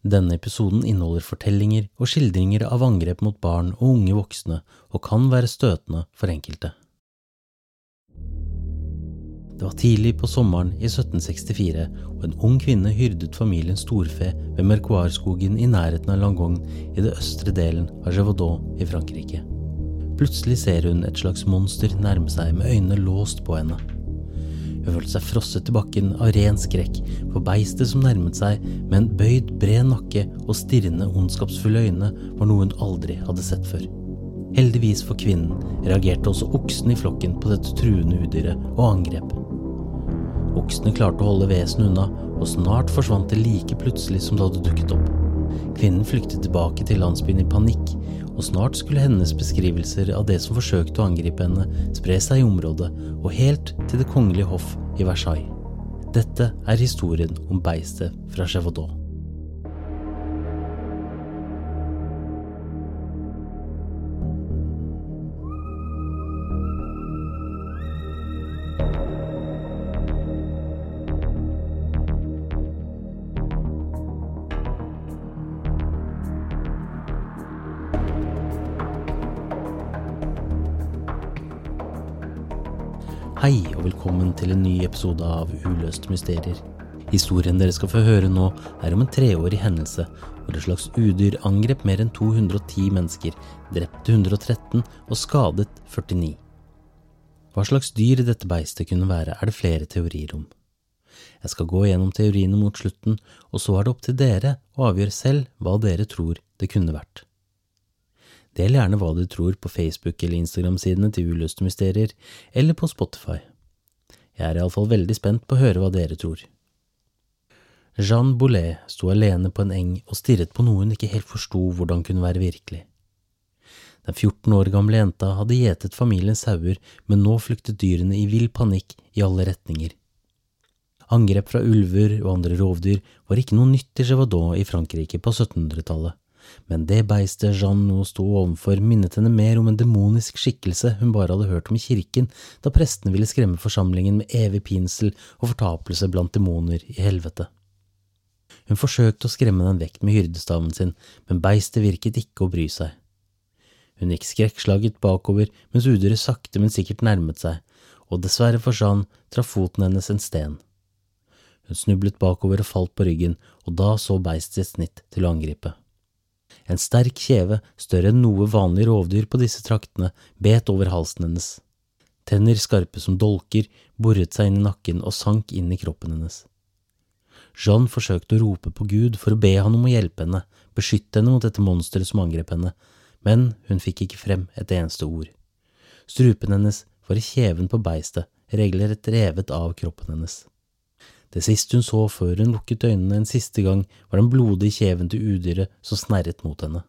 Denne episoden inneholder fortellinger og skildringer av angrep mot barn og unge voksne, og kan være støtende for enkelte. Det var tidlig på sommeren i 1764, og en ung kvinne hyrdet familien storfe ved Mercoire-skogen i nærheten av Langon i det østre delen av Gévaudan i Frankrike. Plutselig ser hun et slags monster nærme seg med øynene låst på henne. Hun følte seg frosset til bakken av ren skrekk, for beistet som nærmet seg med en bøyd, bred nakke og stirrende, ondskapsfulle øyne, var noe hun aldri hadde sett før. Heldigvis for kvinnen reagerte også oksen i flokken på dette truende udyret og angrep. Oksene klarte å holde vesenet unna, og snart forsvant det like plutselig som det hadde dukket opp. Kvinnen flyktet tilbake til landsbyen i panikk, og snart skulle hennes beskrivelser av det som forsøkte å angripe henne, spre seg i området, og helt til det kongelige hoff i Versailles. Dette er historien om beistet fra Gévaudan. Hei og velkommen til en ny episode av Uløste mysterier. Historien dere skal få høre nå, er om en treårig hendelse hvor et slags udyr angrep mer enn 210 mennesker, drepte 113 og skadet 49. Hva slags dyr dette beistet kunne være, er det flere teorier om. Jeg skal gå gjennom teoriene mot slutten, og så er det opp til dere å avgjøre selv hva dere tror det kunne vært. Del gjerne hva du tror på Facebook- eller Instagram-sidene til Uløste mysterier, eller på Spotify. Jeg er iallfall veldig spent på å høre hva dere tror. Jeanne Boulet sto alene på en eng og stirret på noe hun ikke helt forsto hvordan kunne være virkelig. Den 14 år gamle jenta hadde gjetet familiens sauer, men nå flyktet dyrene i vill panikk i alle retninger. Angrep fra ulver og andre rovdyr var ikke noe nytt i Gévaudan i Frankrike på 1700-tallet men det beistet Jeanne nå sto overfor, minnet henne mer om en demonisk skikkelse hun bare hadde hørt om i kirken, da prestene ville skremme forsamlingen med evig pinsel og fortapelse blant demoner i helvete. Hun forsøkte å skremme den vekk med hyrdestaven sin, men beistet virket ikke å bry seg. Hun gikk skrekkslaget bakover mens udyret sakte, men sikkert nærmet seg, og dessverre for Jeanne traff foten hennes en sten. Hun snublet bakover og falt på ryggen, og da så beistet sitt snitt til å angripe. En sterk kjeve, større enn noe vanlig rovdyr på disse traktene, bet over halsen hennes. Tenner skarpe som dolker boret seg inn i nakken og sank inn i kroppen hennes. Jeanne forsøkte å rope på Gud for å be han om å hjelpe henne, beskytte henne mot dette monsteret som angrep henne, men hun fikk ikke frem et eneste ord. Strupen hennes var i kjeven på beistet, regelrett revet av kroppen hennes. Det siste hun så før hun lukket øynene en siste gang, var den blodige kjeven til udyret som snerret mot henne.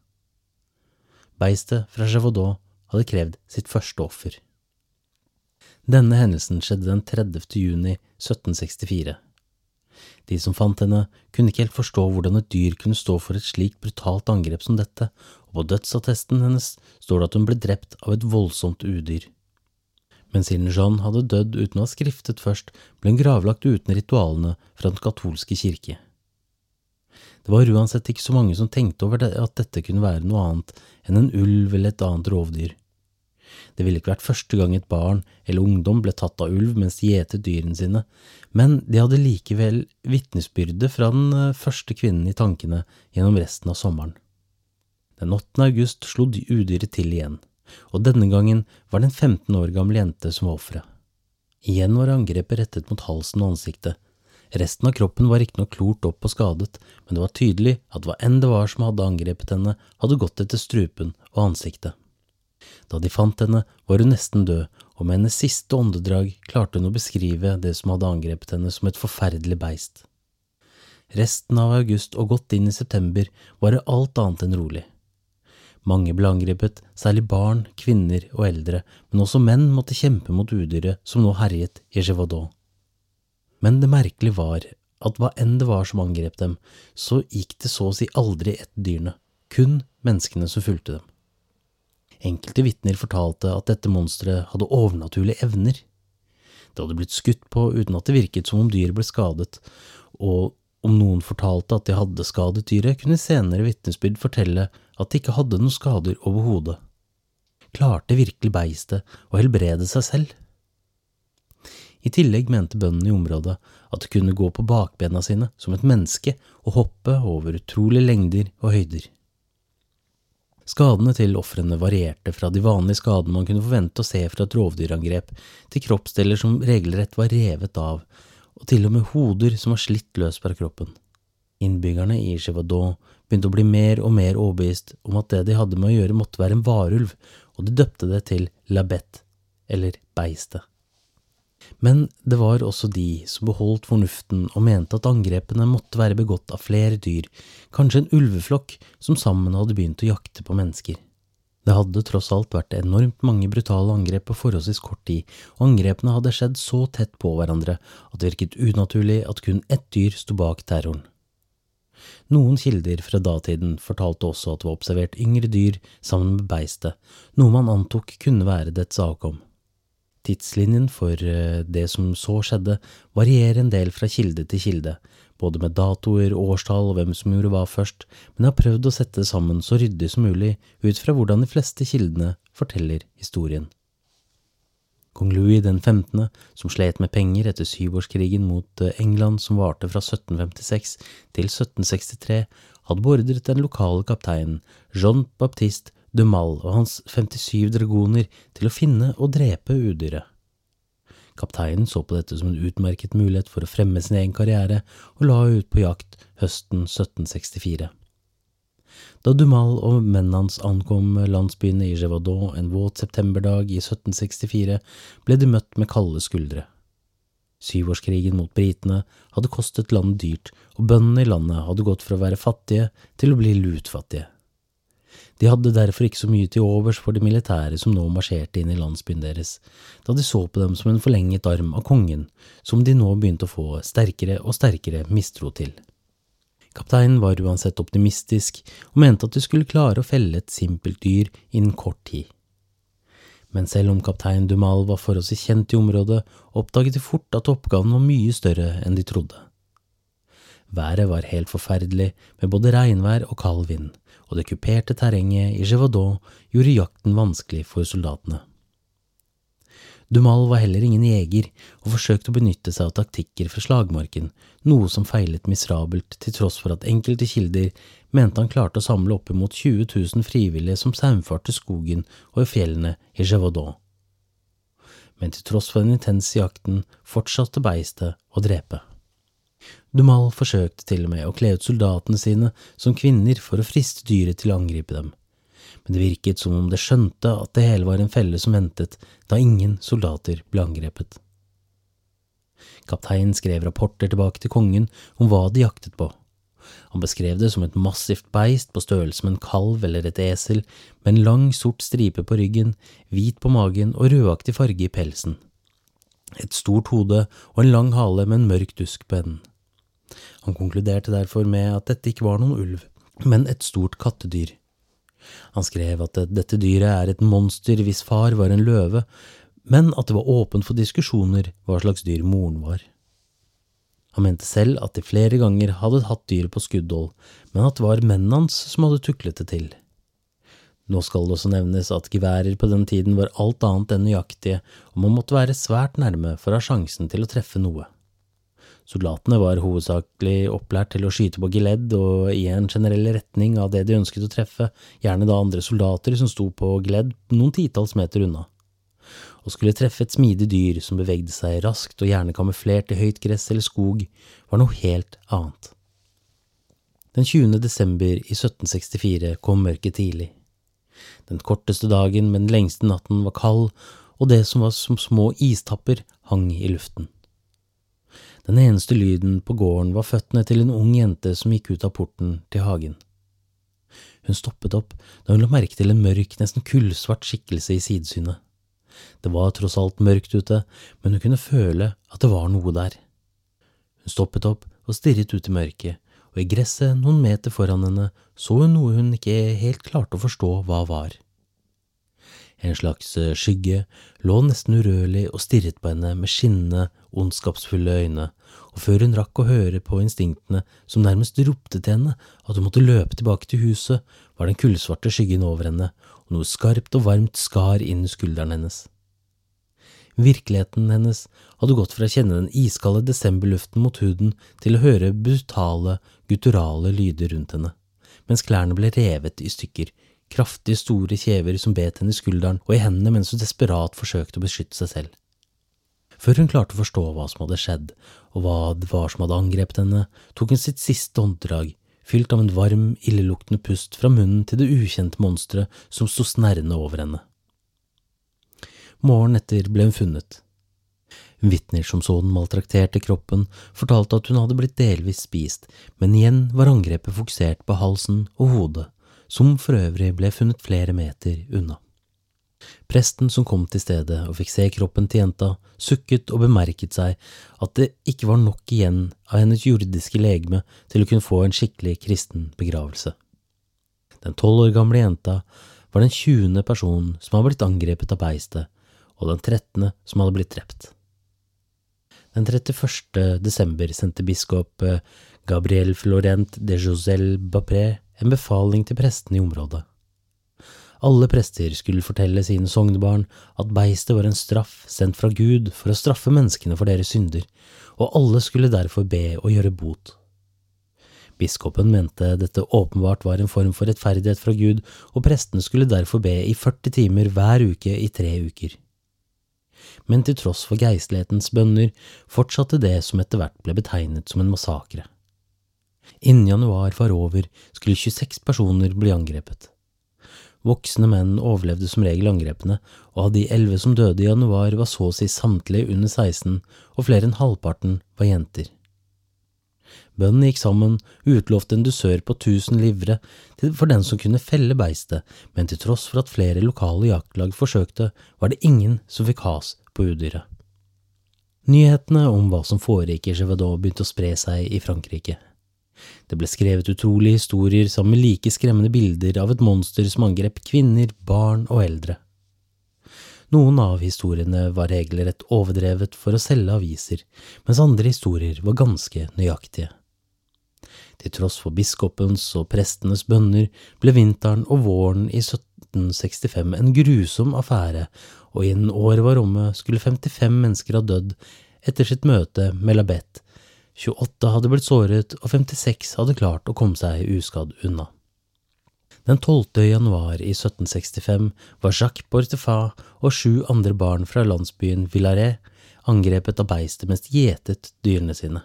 Beistet fra Gévaudan hadde krevd sitt første offer. Denne hendelsen skjedde den 30. juni 1764. De som fant henne, kunne ikke helt forstå hvordan et dyr kunne stå for et slikt brutalt angrep som dette, og på dødsattesten hennes står det at hun ble drept av et voldsomt udyr. Men siden Jeanne hadde dødd uten å ha skriftet først, ble hun gravlagt uten ritualene fra den katolske kirke. Det var uansett ikke så mange som tenkte over det, at dette kunne være noe annet enn en ulv eller et annet rovdyr. Det ville ikke vært første gang et barn eller ungdom ble tatt av ulv mens de gjetet dyrene sine, men de hadde likevel vitnesbyrde fra den eh, første kvinnen i tankene gjennom resten av sommeren. Den 8. august slo udyret til igjen, og denne gangen var det en 15 år gammel jente som var offeret. Igjen var angrepet rettet mot halsen og ansiktet. Resten av kroppen var riktignok klort opp og skadet, men det var tydelig at hva enn det var som hadde angrepet henne, hadde gått etter strupen og ansiktet. Da de fant henne, var hun nesten død, og med hennes siste åndedrag klarte hun å beskrive det som hadde angrepet henne som et forferdelig beist. Resten av august og godt inn i september var det alt annet enn rolig. Mange ble angrepet, særlig barn, kvinner og eldre, men også menn måtte kjempe mot udyret som nå herjet i Gévaudan. Men det merkelige var at hva enn det var som angrep dem, så gikk det så å si aldri etter dyrene, kun menneskene som fulgte dem. Enkelte vitner fortalte at dette monsteret hadde overnaturlige evner. Det hadde blitt skutt på uten at det virket som om dyret ble skadet, og om noen fortalte at de hadde skadet dyret, kunne senere vitnesbyrd fortelle at de ikke hadde noen skader overhodet. Klarte virkelig beistet å helbrede seg selv? I tillegg mente bøndene i området at det kunne gå på bakbena sine som et menneske og hoppe over utrolige lengder og høyder. Skadene til ofrene varierte fra de vanlige skadene man kunne forvente å se fra et rovdyrangrep, til kroppsdeler som regelrett var revet av, og til og med hoder som var slitt løs fra kroppen. Innbyggerne i Chevadon begynte å bli mer og mer overbevist om at det de hadde med å gjøre måtte være en varulv, og de døpte det til labette, eller beistet. Men det var også de som beholdt fornuften og mente at angrepene måtte være begått av flere dyr, kanskje en ulveflokk som sammen hadde begynt å jakte på mennesker. Det hadde tross alt vært enormt mange brutale angrep på forholdsvis kort tid, og angrepene hadde skjedd så tett på hverandre at det virket unaturlig at kun ett dyr sto bak terroren. Noen kilder fra datiden fortalte også at det var observert yngre dyr sammen med beistet, noe man antok kunne være dets avkom. Tidslinjen for eh, det som så skjedde, varierer en del fra kilde til kilde, både med datoer, årstall og hvem som gjorde hva først, men jeg har prøvd å sette det sammen så ryddig som mulig ut fra hvordan de fleste kildene forteller historien. Kong Louis den 15., som slet med penger etter syvårskrigen mot eh, England som varte fra 1756 til 1763, hadde beordret den lokale kapteinen Jean Baptiste de Mal og hans 57 dragoner til å finne og drepe udyret. Kapteinen så på dette som en utmerket mulighet for å fremme sin egen karriere, og la ut på jakt høsten 1764. Da Dumal og mennene hans ankom landsbyene i Gévaudan en våt septemberdag i 1764, ble de møtt med kalde skuldre. Syvårskrigen mot britene hadde kostet landet dyrt, og bøndene i landet hadde gått fra å være fattige til å bli lutfattige. De hadde derfor ikke så mye til overs for de militære som nå marsjerte inn i landsbyen deres, da de så på dem som en forlenget arm av kongen, som de nå begynte å få sterkere og sterkere mistro til. Kapteinen var uansett optimistisk og mente at de skulle klare å felle et simpelt dyr innen kort tid. Men selv om kaptein Dumal var forholdsvis kjent i området, oppdaget de fort at oppgaven var mye større enn de trodde. Været var helt forferdelig, med både regnvær og kald vind, og det kuperte terrenget i Gévaudan gjorde jakten vanskelig for soldatene. Dumal var heller ingen jeger, og forsøkte å benytte seg av taktikker fra slagmarken, noe som feilet miserabelt til tross for at enkelte kilder mente han klarte å samle oppimot 20 000 frivillige som saumfarte skogen og i fjellene i Gévaudan. Men til tross for den intense jakten fortsatte beistet å drepe. Dumal forsøkte til og med å kle ut soldatene sine som kvinner for å friste dyret til å angripe dem, men det virket som om det skjønte at det hele var en felle som ventet da ingen soldater ble angrepet. Kapteinen skrev rapporter tilbake til kongen om hva de jaktet på. Han beskrev det som et massivt beist på størrelse med en kalv eller et esel, med en lang, sort stripe på ryggen, hvit på magen og rødaktig farge i pelsen. Et stort hode og en lang hale med en mørk dusk på enden. Han konkluderte derfor med at dette ikke var noen ulv, men et stort kattedyr. Han skrev at dette dyret er et monster hvis far var en løve, men at det var åpent for diskusjoner hva slags dyr moren var. Han mente selv at de flere ganger hadde hatt dyret på skuddhold, men at det var mennene hans som hadde tuklet det til. Nå skal det også nevnes at geværer på den tiden var alt annet enn nøyaktige, og man måtte være svært nærme for å ha sjansen til å treffe noe. Soldatene var hovedsakelig opplært til å skyte på geledd og i en generell retning av det de ønsket å treffe, gjerne da andre soldater som sto på geledd noen titalls meter unna. Å skulle treffe et smidig dyr som bevegde seg raskt og gjerne kamuflert i høyt gress eller skog, var noe helt annet. Den 20. desember i 1764 kom mørket tidlig. Den korteste dagen med den lengste natten var kald, og det som var som små istapper, hang i luften. Den eneste lyden på gården var føttene til en ung jente som gikk ut av porten til hagen. Hun stoppet opp da hun la merke til en mørk, nesten kullsvart skikkelse i sidesynet. Det var tross alt mørkt ute, men hun kunne føle at det var noe der. Hun stoppet opp og stirret ut i mørket, og i gresset noen meter foran henne så hun noe hun ikke helt klarte å forstå hva var. En slags eh, skygge lå nesten urørlig og stirret på henne med skinnende, ondskapsfulle øyne, og før hun rakk å høre på instinktene som nærmest ropte til henne at hun måtte løpe tilbake til huset, var den kullsvarte skyggen over henne, og noe skarpt og varmt skar inn skulderen hennes. Virkeligheten hennes hadde gått fra å kjenne den iskalde desemberluften mot huden til å høre brutale, gutturale lyder rundt henne, mens klærne ble revet i stykker, kraftige, store kjever som bet henne i skulderen og i hendene mens hun desperat forsøkte å beskytte seg selv. Før hun klarte å forstå hva som hadde skjedd, og hva det var som hadde angrepet henne, tok hun sitt siste åndedrag, fylt av en varm, illeluktende pust fra munnen til det ukjente monsteret som sto snerrende over henne. Morgenen etter ble hun funnet. Vitner som så den maltrakterte kroppen, fortalte at hun hadde blitt delvis spist, men igjen var angrepet fokusert på halsen og hodet, som for øvrig ble funnet flere meter unna. Presten som kom til stedet og fikk se kroppen til jenta, sukket og bemerket seg at det ikke var nok igjen av hennes jordiske legeme til å kunne få en skikkelig kristen begravelse. Den tolv år gamle jenta var den tjuende personen som hadde blitt angrepet av beistet, og den trettende som hadde blitt drept. Den 31. desember sendte biskop eh, Gabriel Florent de Josel Bapré en befaling til prestene i området. Alle prester skulle fortelle sine sognebarn at beistet var en straff sendt fra Gud for å straffe menneskene for deres synder, og alle skulle derfor be og gjøre bot. Biskopen mente dette åpenbart var en form for rettferdighet fra Gud, og prestene skulle derfor be i 40 timer hver uke i tre uker men til tross for geistlighetens bønner fortsatte det som etter hvert ble betegnet som en massakre. Innen januar var over, skulle 26 personer bli angrepet. Voksne menn overlevde som regel angrepene, og av de elleve som døde i januar, var så å si samtlige under 16, og flere enn halvparten var jenter. Bøndene gikk sammen og utlovte en dusør på 1000 livre for den som kunne felle beistet, men til tross for at flere lokale jaktlag forsøkte, var det ingen som fikk has på udyret. Nyhetene om hva som foregikk i Gévaudan begynte å spre seg i Frankrike. Det ble skrevet utrolige historier sammen med like skremmende bilder av et monster som angrep kvinner, barn og eldre. Noen av historiene var regelrett overdrevet for å selge aviser, mens andre historier var ganske nøyaktige. Til tross for biskopens og prestenes bønner ble vinteren og våren i 1765 en grusom affære, og innen året var omme skulle 55 mennesker ha dødd etter sitt møte med Labette. 28 hadde blitt såret, og 56 hadde klart å komme seg uskadd unna. Den 12. januar i 1765 var Jacques Bortefat og sju andre barn fra landsbyen Villaret angrepet av beistet mens de gjetet dyrene sine.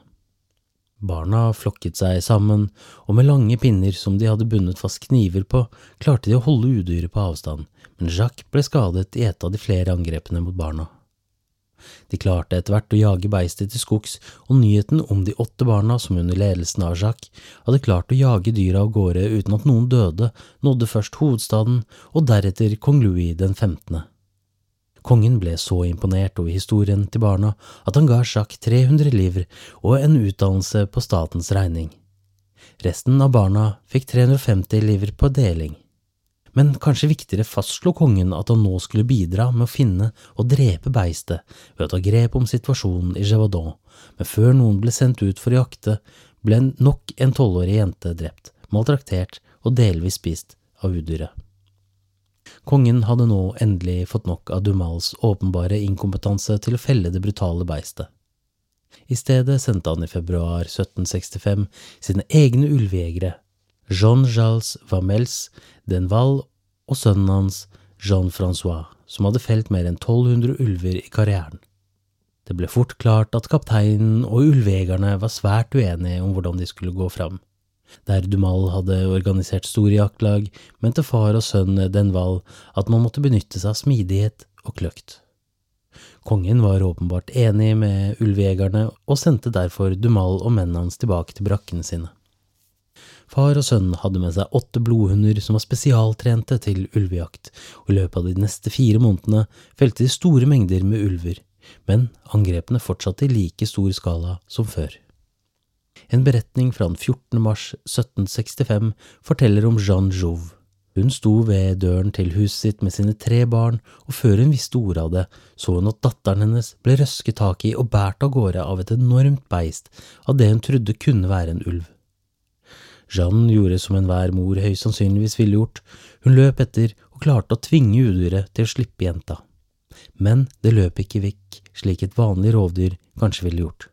Barna flokket seg sammen, og med lange pinner som de hadde bundet fast kniver på, klarte de å holde udyret på avstand, men Jacques ble skadet i et av de flere angrepene mot barna. De klarte etter hvert å jage beistet til skogs, og nyheten om de åtte barna som under ledelsen av Jacques hadde klart å jage dyra av gårde uten at noen døde, nådde først hovedstaden og deretter kong Louis den 15. Kongen ble så imponert over historien til barna at han ga Jacques 300 livre og en utdannelse på statens regning. Resten av barna fikk 350 livre på deling. Men kanskje viktigere fastslo kongen at han nå skulle bidra med å finne og drepe beistet ved å ta grep om situasjonen i Gévaudan, men før noen ble sendt ut for å jakte, ble nok en tolvårig jente drept, maltraktert og delvis spist av udyret. Kongen hadde nå endelig fått nok av Dumals åpenbare inkompetanse til å felle det brutale beistet. I stedet sendte han i februar 1765 sine egne ulvejegere, Jean-Jacques Vamels, Denval og sønnen hans Jean-Francois, som hadde felt mer enn 1200 ulver i karrieren. Det ble fort klart at kapteinen og ulvejegerne var svært uenige om hvordan de skulle gå fram. Der Dumal hadde organisert store jaktlag, mente far og sønn Denval at man måtte benytte seg av smidighet og kløkt. Kongen var åpenbart enig med ulvejegerne og sendte derfor Dumal og mennene hans tilbake til brakkene sine. Far og sønn hadde med seg åtte blodhunder som var spesialtrente til ulvejakt, og i løpet av de neste fire månedene felte de store mengder med ulver, men angrepene fortsatte i like stor skala som før. En beretning fra den 14. mars 1765 forteller om Jeanne Jouve. Hun sto ved døren til huset sitt med sine tre barn, og før hun visste ordet av det, så hun at datteren hennes ble røsket tak i og båret av gårde av et enormt beist av det hun trodde kunne være en ulv. Jeanne gjorde som enhver mor høyst sannsynligvis ville gjort, hun løp etter og klarte å tvinge udyret til å slippe jenta. Men det løp ikke vekk slik et vanlig rovdyr kanskje ville gjort.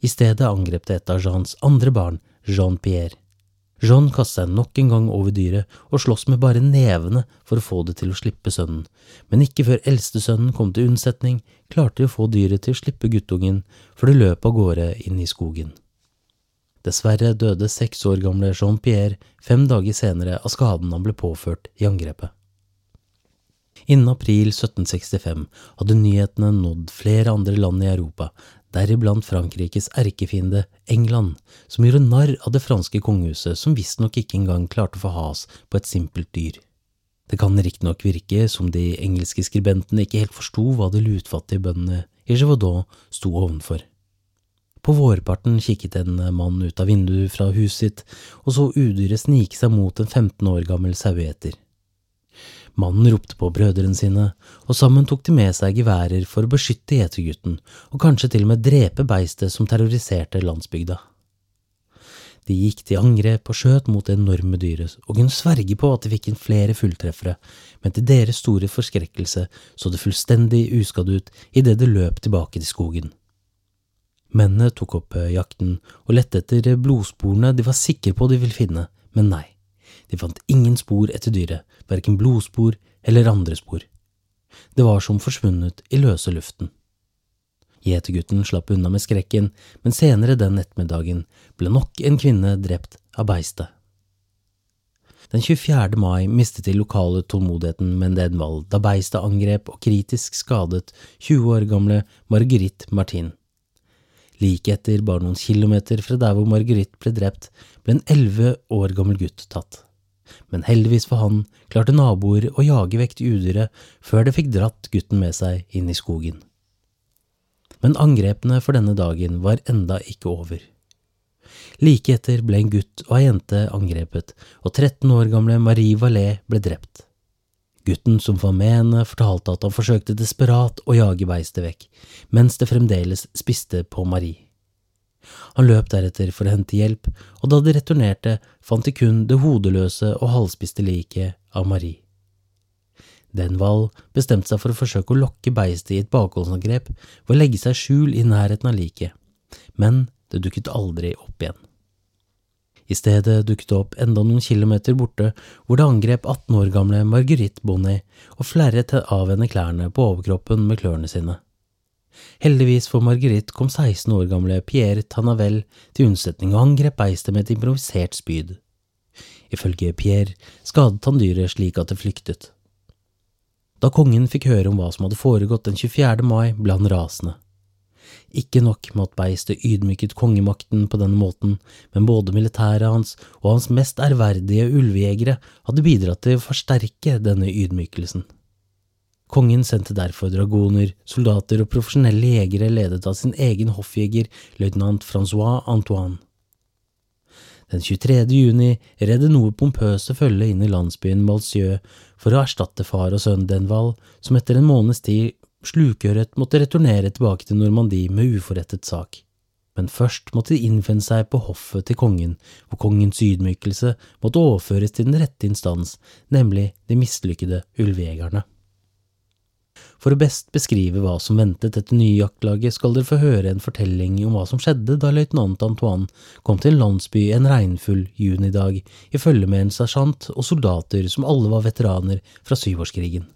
I stedet angrep det et av Jeans andre barn, Jean-Pierre. Jean kastet seg nok en gang over dyret og sloss med bare nevene for å få det til å slippe sønnen, men ikke før eldstesønnen kom til unnsetning, klarte de å få dyret til å slippe guttungen, for det løp av gårde inn i skogen. Dessverre døde seks år gamle Jean-Pierre fem dager senere av skaden han ble påført i angrepet. Innen april 1765 hadde nyhetene nådd flere andre land i Europa, deriblant Frankrikes erkefiende England, som gjorde narr av det franske kongehuset som visstnok ikke engang klarte å få has på et simpelt dyr. Det kan riktignok virke som de engelske skribentene ikke helt forsto hva de lutfattige bøndene i Gévaudan sto ovenfor. På vårparten kikket en mann ut av vinduet fra huset sitt og så udyret snike seg mot en 15 år gammel saueeter. Mannen ropte på brødrene sine, og sammen tok de med seg geværer for å beskytte gjetergutten, og kanskje til og med drepe beistet som terroriserte landsbygda. De gikk til angrep og skjøt mot det enorme dyret, og kunne sverge på at de fikk inn flere fulltreffere, men til deres store forskrekkelse så det fullstendig uskadd ut idet det løp tilbake til skogen. Mennene tok opp eh, jakten og lette etter blodsporene de var sikre på de ville finne, men nei, de fant ingen spor etter dyret, verken blodspor eller andre spor. Det var som forsvunnet i løse luften. Gjetergutten slapp unna med skrekken, men senere den ettermiddagen ble nok en kvinne drept av beistet. Den 24. mai mistet de lokale tålmodigheten med en nedvall da beistet angrep og kritisk skadet 20 år gamle Marguerite Martin. Like etter, bare noen kilometer fra der hvor Marguerite ble drept, ble en elleve år gammel gutt tatt. Men heldigvis for han klarte naboer å jage vekk udyret før det fikk dratt gutten med seg inn i skogen. Men angrepene for denne dagen var enda ikke over. Like etter ble en gutt og ei jente angrepet, og 13 år gamle Marie Vallée ble drept. Gutten som var med henne, fortalte at han forsøkte desperat å jage beistet vekk, mens det fremdeles spiste på Marie. Han løp deretter for å hente hjelp, og da de returnerte, fant de kun det hodeløse og halvspiste liket av Marie. Denvall bestemte seg for å forsøke å lokke beistet i et bakholdsangrep ved å legge seg skjul i nærheten av liket, men det dukket aldri opp igjen. I stedet dukket det opp enda noen kilometer borte, hvor det angrep 18 år gamle Marguerite Bonnet og flerret av henne klærne på overkroppen med klørne sine. Heldigvis for Marguerite kom 16 år gamle Pierre Tanavel til unnsetning og angrep beistet med et improvisert spyd. Ifølge Pierre skadet han dyret slik at det flyktet. Da kongen fikk høre om hva som hadde foregått den 24. mai, ble han rasende. Ikke nok med at beistet ydmyket kongemakten på denne måten, men både militæret hans og hans mest ærverdige ulvejegere hadde bidratt til å forsterke denne ydmykelsen. Kongen sendte derfor dragoner, soldater og profesjonelle jegere ledet av sin egen hoffjeger, løytnant Francois Antoine. Den 23. juni red det noe pompøse følge inn i landsbyen Malsieu for å erstatte far og sønn Denval, som etter en måneds tid slukøret måtte returnere tilbake til Normandie med uforrettet sak. Men først måtte de innfinne seg på hoffet til kongen, hvor kongens ydmykelse måtte overføres til den rette instans, nemlig de mislykkede ulvejegerne. For å best beskrive hva som ventet dette nye jaktlaget, skal dere få høre en fortelling om hva som skjedde da løytnant Antoine kom til en landsby en regnfull junidag i følge med en sersjant og soldater som alle var veteraner fra syvårskrigen.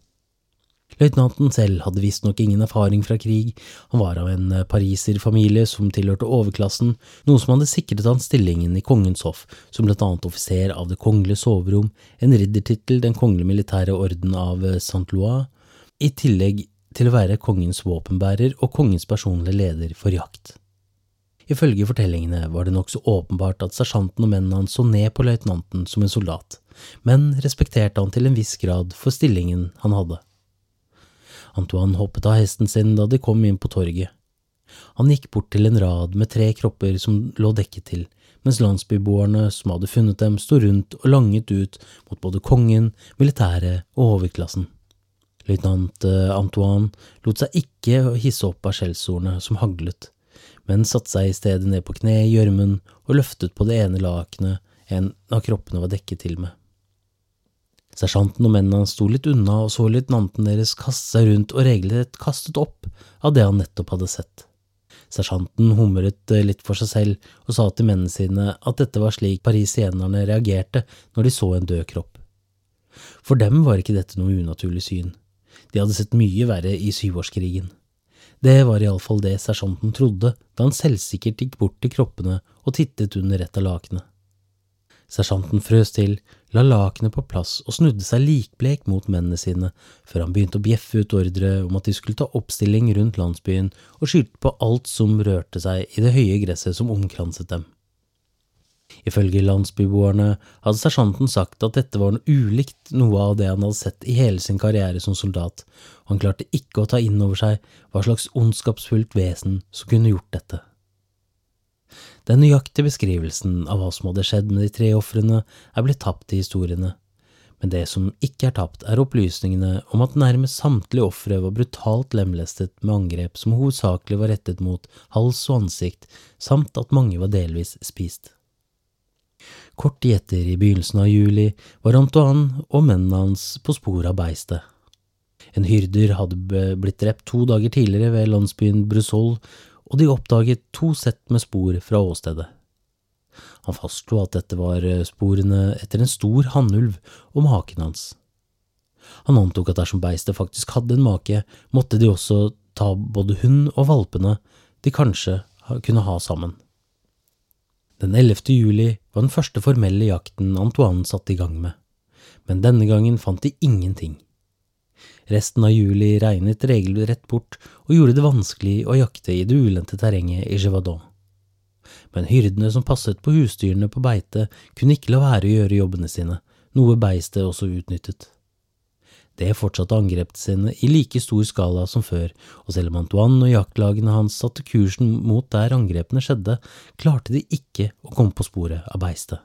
Løytnanten selv hadde visstnok ingen erfaring fra krig, han var av en pariserfamilie som tilhørte overklassen, noe som hadde sikret han stillingen i kongens hoff som blant annet offiser av Det kongelige soverom, en riddertittel Den kongelige militære orden av Saint-Louis, i tillegg til å være kongens våpenbærer og kongens personlige leder for jakt. Ifølge fortellingene var det nokså åpenbart at sersjanten og mennene hans så ned på løytnanten som en soldat, men respekterte han til en viss grad for stillingen han hadde. Antoine hoppet av hesten sin da de kom inn på torget. Han gikk bort til en rad med tre kropper som lå dekket til, mens landsbyboerne som hadde funnet dem, sto rundt og langet ut mot både kongen, militæret og overklassen. Løytnant eh, Antoine lot seg ikke hisse opp av skjellsordene som haglet, men satte seg i stedet ned på kne i gjørmen og løftet på det ene lakenet en av kroppene var dekket til med. Sersjanten og mennene hans sto litt unna og så løytnanten deres kaste seg rundt og regelrett kastet opp av det han nettopp hadde sett. Sersjanten humret eh, litt for seg selv og sa til mennene sine at dette var slik parisienerne reagerte når de så en død kropp. For dem var ikke dette noe unaturlig syn. De hadde sett mye verre i syvårskrigen. Det var iallfall det sersjanten trodde da han selvsikkert gikk bort til kroppene og tittet under et av lakenet. Sersjanten frøs til, la lakenet på plass og snudde seg likblek mot mennene sine før han begynte å bjeffe ut ordre om at de skulle ta oppstilling rundt landsbyen og skylte på alt som rørte seg i det høye gresset som omkranset dem. Ifølge landsbyboerne hadde sersjanten sagt at dette var noe ulikt noe av det han hadde sett i hele sin karriere som soldat, og han klarte ikke å ta inn over seg hva slags ondskapsfullt vesen som kunne gjort dette. Den nøyaktige beskrivelsen av hva som hadde skjedd med de tre ofrene, er blitt tapt i historiene, men det som ikke er tapt, er opplysningene om at nærmest samtlige ofre var brutalt lemlestet med angrep som hovedsakelig var rettet mot hals og ansikt, samt at mange var delvis spist. Kort tid etter, i begynnelsen av juli, var Antoine og mennene hans på sporet av beistet. En hyrder hadde blitt drept to dager tidligere ved landsbyen Brussol, og de oppdaget to sett med spor fra åstedet. Han fastslo at dette var sporene etter en stor hannulv og maken hans. Han antok at dersom beistet faktisk hadde en make, måtte de også ta både hund og valpene de kanskje kunne ha sammen. Den 11. juli var den første formelle jakten Antoine satte i gang med, men denne gangen fant de ingenting. Resten av juli regnet regelrett bort og gjorde det vanskelig å jakte i det ulendte terrenget i Gevadon. Men hyrdene som passet på husdyrene på beite, kunne ikke la være å gjøre jobbene sine, noe beistet også utnyttet. Det fortsatte angrepene sine i like stor skala som før, og selv om Antoine og jaktlagene hans satte kursen mot der angrepene skjedde, klarte de ikke å komme på sporet av beistet.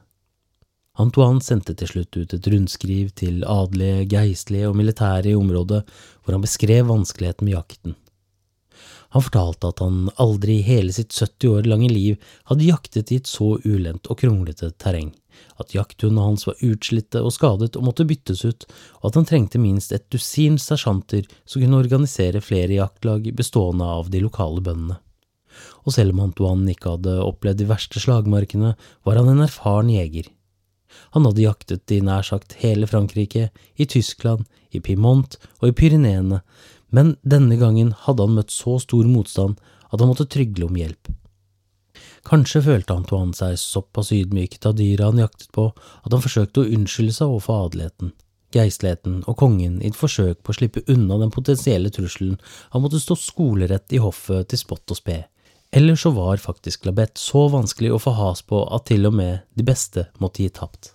Antoine sendte til slutt ut et rundskriv til adelige, geistlige og militære i området, hvor han beskrev vanskeligheten med jakten. Han fortalte at han aldri i hele sitt 70 år lange liv hadde jaktet i et så ulendt og kronglete terreng at jakthundene hans var utslitte og skadet og måtte byttes ut, og at han trengte minst et dusin sersjanter som kunne organisere flere jaktlag bestående av de lokale bøndene. Og selv om Antoine ikke hadde opplevd de verste slagmarkene, var han en erfaren jeger. Han hadde jaktet i nær sagt hele Frankrike, i Tyskland, i Piemont og i Pyreneene, men denne gangen hadde han møtt så stor motstand at han måtte trygle om hjelp. Kanskje følte Antoine seg såpass ydmyket av dyra han jaktet på, at han forsøkte å unnskylde seg overfor adeligheten, geistligheten og kongen i et forsøk på å slippe unna den potensielle trusselen han måtte stå skolerett i hoffet til spott og spe. Eller så var faktisk Labette så vanskelig å få has på at til og med de beste måtte gi tapt.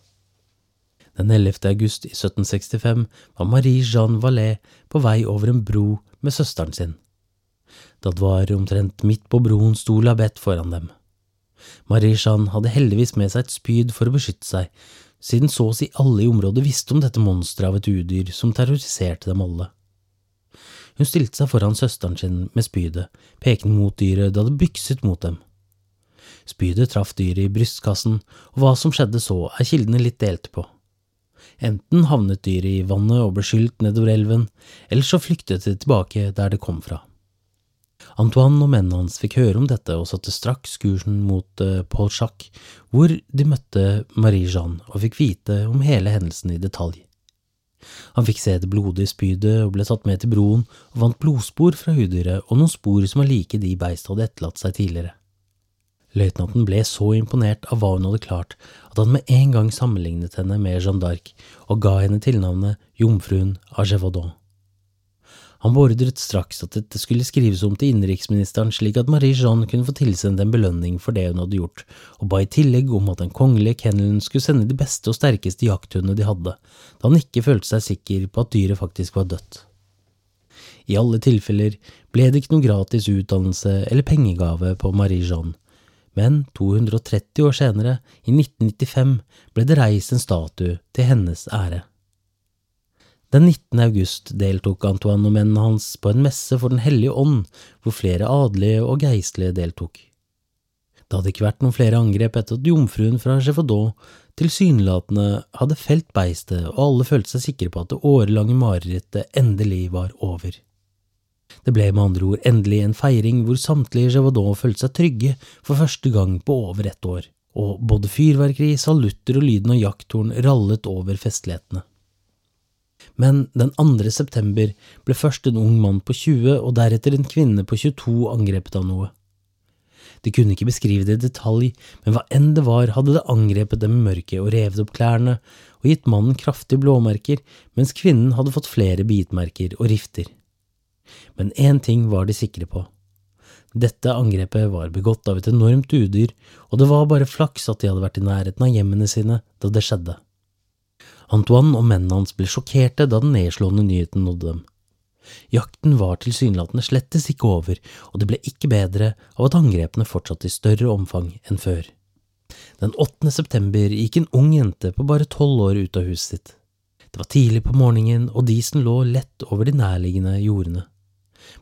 Den 11. august i 1765 var Marie Jeanne Vallet på vei over en bro med søsteren sin. Da det var omtrent midt på broen, sto Labette foran dem. Marie Jeanne hadde heldigvis med seg et spyd for å beskytte seg, siden så å si alle i området visste om dette monsteret av et udyr som terroriserte dem alle. Hun stilte seg foran søsteren sin med spydet, pekende mot dyret det hadde bykset mot dem. Spydet traff dyret i brystkassen, og hva som skjedde så, er kildene litt delte på. Enten havnet dyret i vannet og ble skylt nedover elven, eller så flyktet det tilbake der det kom fra. Antoine og mennene hans fikk høre om dette og satte straks kursen mot uh, Paul Jacques, hvor de møtte Marie-Jeanne og fikk vite om hele hendelsen i detalj. Han fikk se det blodige spydet og ble tatt med til broen og vant blodspor fra hudyret og noen spor som var like de beistet hadde etterlatt seg tidligere. Løytnanten ble så imponert av hva hun hadde klart, at han med en gang sammenlignet henne med Jeanne d'Arc og ga henne tilnavnet Jomfruen av Gévaudan. Han beordret straks at dette skulle skrives om til innenriksministeren slik at Marie Jeanne kunne få tilsendt en belønning for det hun hadde gjort, og ba i tillegg om at den kongelige kennelen skulle sende de beste og sterkeste jakthundene de hadde, da han ikke følte seg sikker på at dyret faktisk var dødt. I alle tilfeller ble det ikke noe gratis utdannelse eller pengegave på Marie Jeanne, men 230 år senere, i 1995, ble det reist en statue til hennes ære. Den 19. august deltok Antoine og mennene hans på en messe for Den hellige ånd, hvor flere adelige og geistlige deltok. Det hadde ikke vært noen flere angrep etter at jomfruen fra Chefaudot tilsynelatende hadde felt beistet, og alle følte seg sikre på at det årelange marerittet endelig var over. Det ble med andre ord endelig en feiring hvor samtlige Gévaudan følte seg trygge for første gang på over ett år, og både fyrverkeri, salutter og lyden av jakthorn rallet over festlighetene. Men den 2. september ble først en ung mann på 20 og deretter en kvinne på 22 angrepet av noe. De kunne ikke beskrive det i detalj, men hva enn det var, hadde det angrepet dem i mørket og revet opp klærne og gitt mannen kraftige blåmerker, mens kvinnen hadde fått flere bitmerker og rifter men én ting var de sikre på. Dette angrepet var begått av et enormt udyr, og det var bare flaks at de hadde vært i nærheten av hjemmene sine da det skjedde. Antoine og mennene hans ble sjokkerte da den nedslående nyheten nådde dem. Jakten var tilsynelatende slettes ikke over, og det ble ikke bedre av at angrepene fortsatte i større omfang enn før. Den 8. september gikk en ung jente på bare tolv år ut av huset sitt. Det var tidlig på morgenen, og disen lå lett over de nærliggende jordene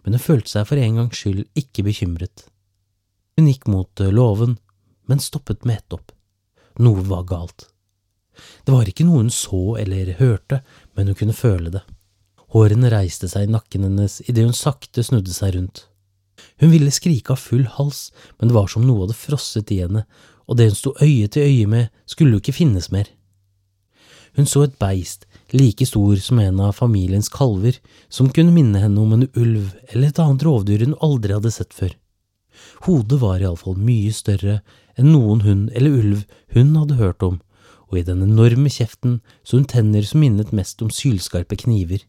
men hun følte seg for en gangs skyld ikke bekymret. Hun gikk mot låven, men stoppet med ett opp. Noe var galt. Det var ikke noe hun så eller hørte, men hun kunne føle det. Hårene reiste seg i nakken hennes idet hun sakte snudde seg rundt. Hun ville skrike av full hals, men det var som noe hadde frosset i henne, og det hun sto øye til øye med, skulle jo ikke finnes mer. Hun så et beist, like stor som en av familiens kalver, som kunne minne henne om en ulv eller et annet rovdyr hun aldri hadde sett før. Hodet var iallfall mye større enn noen hund eller ulv hun hadde hørt om, og i den enorme kjeften så hun tenner som minnet mest om sylskarpe kniver.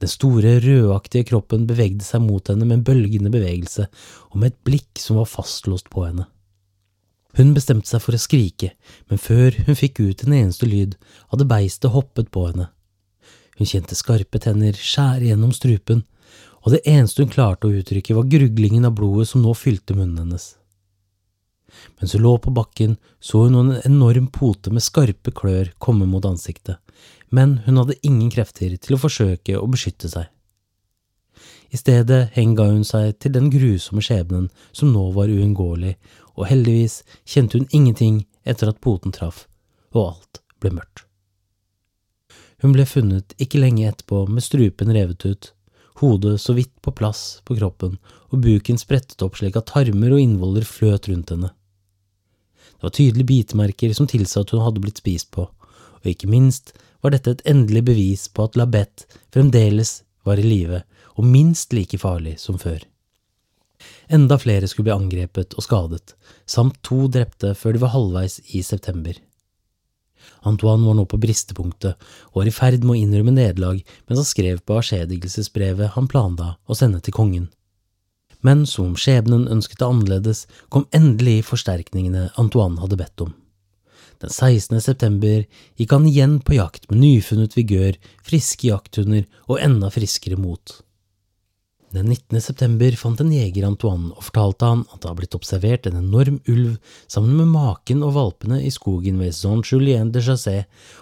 Den store, rødaktige kroppen bevegde seg mot henne med en bølgende bevegelse og med et blikk som var fastlåst på henne. Hun bestemte seg for å skrike, men før hun fikk ut en eneste lyd, hadde beistet hoppet på henne. Hun kjente skarpe tenner skjære gjennom strupen, og det eneste hun klarte å uttrykke var gruglingen av blodet som nå fylte munnen hennes. Mens hun lå på bakken, så hun en enorm pote med skarpe klør komme mot ansiktet, men hun hadde ingen krefter til å forsøke å beskytte seg. I stedet henga hun seg til den grusomme skjebnen som nå var uunngåelig, og heldigvis kjente hun ingenting etter at poten traff, og alt ble mørkt. Hun ble funnet ikke lenge etterpå med strupen revet ut, hodet så vidt på plass på kroppen og buken sprettet opp slik at tarmer og innvoller fløt rundt henne. Det var tydelige bitemerker som tilsa at hun hadde blitt spist på, og ikke minst var dette et endelig bevis på at Labette fremdeles var i live og minst like farlig som før. Enda flere skulle bli angrepet og skadet, samt to drepte før de var halvveis i september. Antoine var nå på bristepunktet og var i ferd med å innrømme nederlag mens han skrev på avskjedigelsesbrevet han planla å sende til kongen. Men som skjebnen ønsket det annerledes, kom endelig forsterkningene Antoine hadde bedt om. Den 16. september gikk han igjen på jakt med nyfunnet vigør, friske jakthunder og enda friskere mot. Den 19. september fant en jeger Antoine og fortalte han at det hadde blitt observert en enorm ulv sammen med maken og valpene i skogen ved Saint-Julien de Chassé,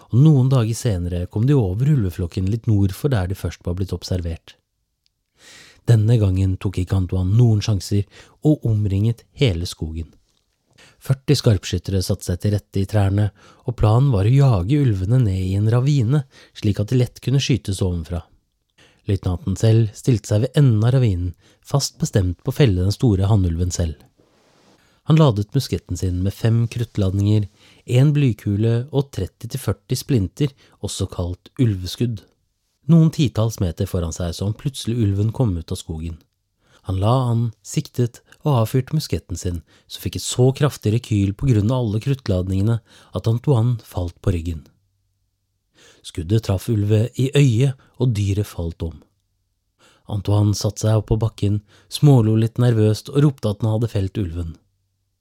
og noen dager senere kom de over ulveflokken litt nord for der de først var blitt observert. Denne gangen tok ikke Antoine noen sjanser og omringet hele skogen. 40 skarpskyttere satte seg til rette i trærne, og planen var å jage ulvene ned i en ravine, slik at de lett kunne skytes ovenfra. Løytnanten selv stilte seg ved enden av ravinen, fast bestemt på å felle den store hannulven selv. Han ladet musketten sin med fem kruttladninger, én blykule og 30–40 splinter, også kalt ulveskudd. Noen titalls meter foran seg så han plutselig ulven kom ut av skogen. Han la an, siktet og avfyrte musketten sin, som fikk et så kraftig rekyl på grunn av alle kruttladningene at Antoine falt på ryggen. Skuddet traff ulve i øyet, og dyret falt om. Antoine satte seg opp på bakken, smålo litt nervøst og ropte at han hadde felt ulven.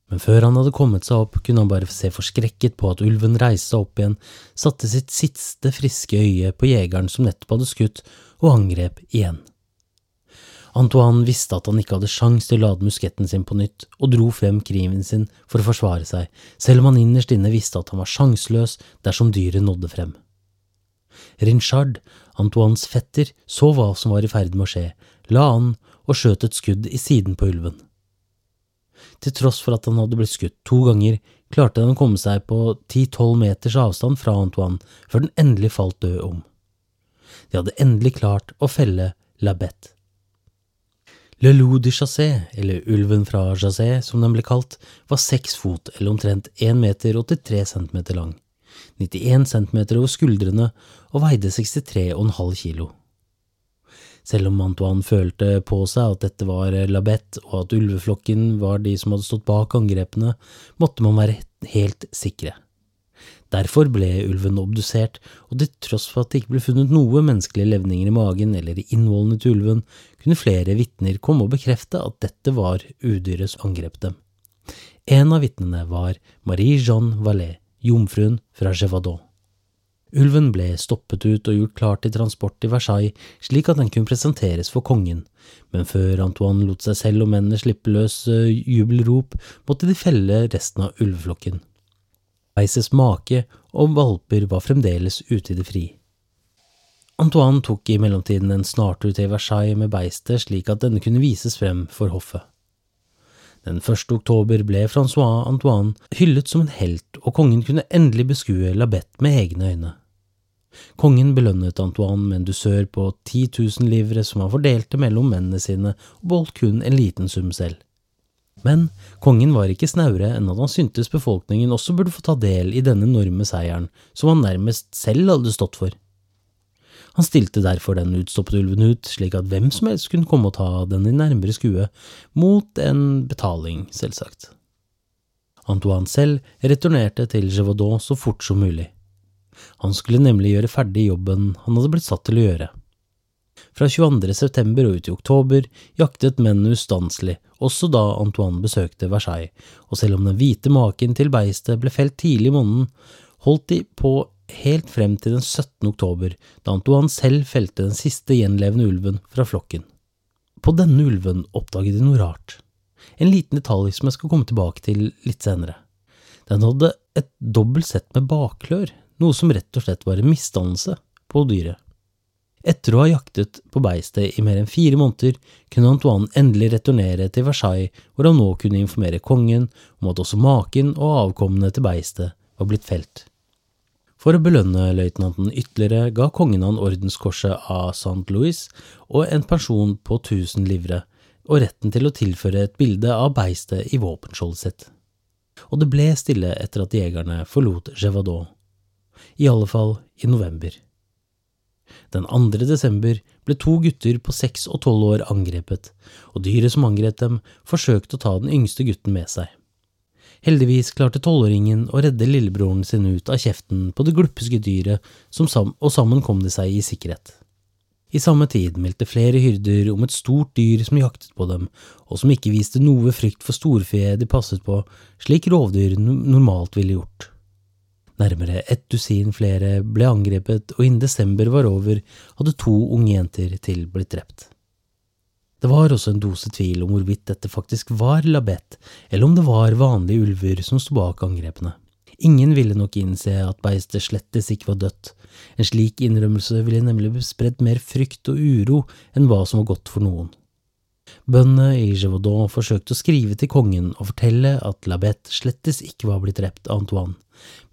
Men før han hadde kommet seg opp, kunne han bare se forskrekket på at ulven reiste seg opp igjen, satte sitt siste friske øye på jegeren som nettopp hadde skutt, og angrep igjen. Antoine visste at han ikke hadde sjans til å lade musketten sin på nytt, og dro frem kriven sin for å forsvare seg, selv om han innerst inne visste at han var sjanseløs dersom dyret nådde frem. Rinchard, Antoines fetter, så hva som var i ferd med å skje, la an og skjøt et skudd i siden på ulven. Til tross for at han hadde blitt skutt to ganger, klarte han å komme seg på ti–tolv meters avstand fra Antoine før den endelig falt død om. De hadde endelig klart å felle La Bette. Le Loup de Chassé, eller Ulven fra Chassé som den ble kalt, var seks fot eller omtrent én meter og 83 centimeter lang. 91 cm over skuldrene og veide 63,5 kilo. Selv om Antoine følte på seg at dette var Labette og at ulveflokken var de som hadde stått bak angrepene, måtte man være helt sikre. Derfor ble ulven obdusert, og til tross for at det ikke ble funnet noe menneskelige levninger i magen eller i innvollene til ulven, kunne flere vitner komme og bekrefte at dette var udyret som angrep dem. En av vitnene var Marie-Jeanne Vallet, jomfruen fra Gévaudan. Ulven ble stoppet ut og gjort klar til transport til Versailles slik at den kunne presenteres for kongen, men før Antoine lot seg selv og mennene slippe løs eh, jubelrop, måtte de felle resten av ulveflokken. Beises make og valper var fremdeles ute i det fri. Antoine tok i mellomtiden en snartur til Versailles med beistet slik at denne kunne vises frem for hoffet. Den 1. oktober ble Francois Antoine hyllet som en helt, og kongen kunne endelig beskue Labette med egne øyne. Kongen belønnet Antoine med en dusør på 10 000 livre som han fordelte mellom mennene sine, og beholdt kun en liten sum selv. Men kongen var ikke snauere enn at han syntes befolkningen også burde få ta del i denne enorme seieren, som han nærmest selv hadde stått for. Han stilte derfor den utstoppede ulven ut, slik at hvem som helst kunne komme og ta den i nærmere skue, mot en betaling, selvsagt. Antoine selv returnerte til Gévaudan så fort som mulig. Han skulle nemlig gjøre ferdig jobben han hadde blitt satt til å gjøre. Fra 22. september og ut i oktober jaktet mennene ustanselig, også da Antoine besøkte Versailles, og selv om den hvite maken til beistet ble felt tidlig i måneden, holdt de på helt frem til den 17. oktober, da Antoine selv felte den siste gjenlevende ulven fra flokken. På denne ulven oppdaget de noe rart, en liten detalj som jeg skal komme tilbake til litt senere. Den hadde et dobbelt sett med bakklør, noe som rett og slett var en misdannelse på dyret. Etter å ha jaktet på beistet i mer enn fire måneder, kunne Antoine endelig returnere til Versailles, hvor han nå kunne informere kongen om at også maken og avkommene til beistet var blitt felt. For å belønne løytnanten ytterligere ga kongen han ordenskorset av St. Louis og en pensjon på 1000 livre, og retten til å tilføre et bilde av beistet i våpenskjoldet sitt. Og det ble stille etter at jegerne forlot Gévaudan, i alle fall i november. Den 2. desember ble to gutter på seks og tolv år angrepet, og dyret som angrep dem, forsøkte å ta den yngste gutten med seg. Heldigvis klarte tolvåringen å redde lillebroren sin ut av kjeften på det glupske dyret, og sammen kom de seg i sikkerhet. I samme tid meldte flere hyrder om et stort dyr som jaktet på dem, og som ikke viste noe frykt for storfe de passet på, slik rovdyr normalt ville gjort. Nærmere ett dusin flere ble angrepet, og innen desember var over, hadde to unge jenter til blitt drept. Det var også en dose tvil om hvorvidt dette faktisk var Labette, eller om det var vanlige ulver som sto bak angrepene. Ingen ville nok innse at beistet slettes ikke var dødt. En slik innrømmelse ville nemlig spredd mer frykt og uro enn hva som var godt for noen. Bøndene i Gévaudan forsøkte å skrive til kongen og fortelle at Labette slettes ikke var blitt drept av Antoine,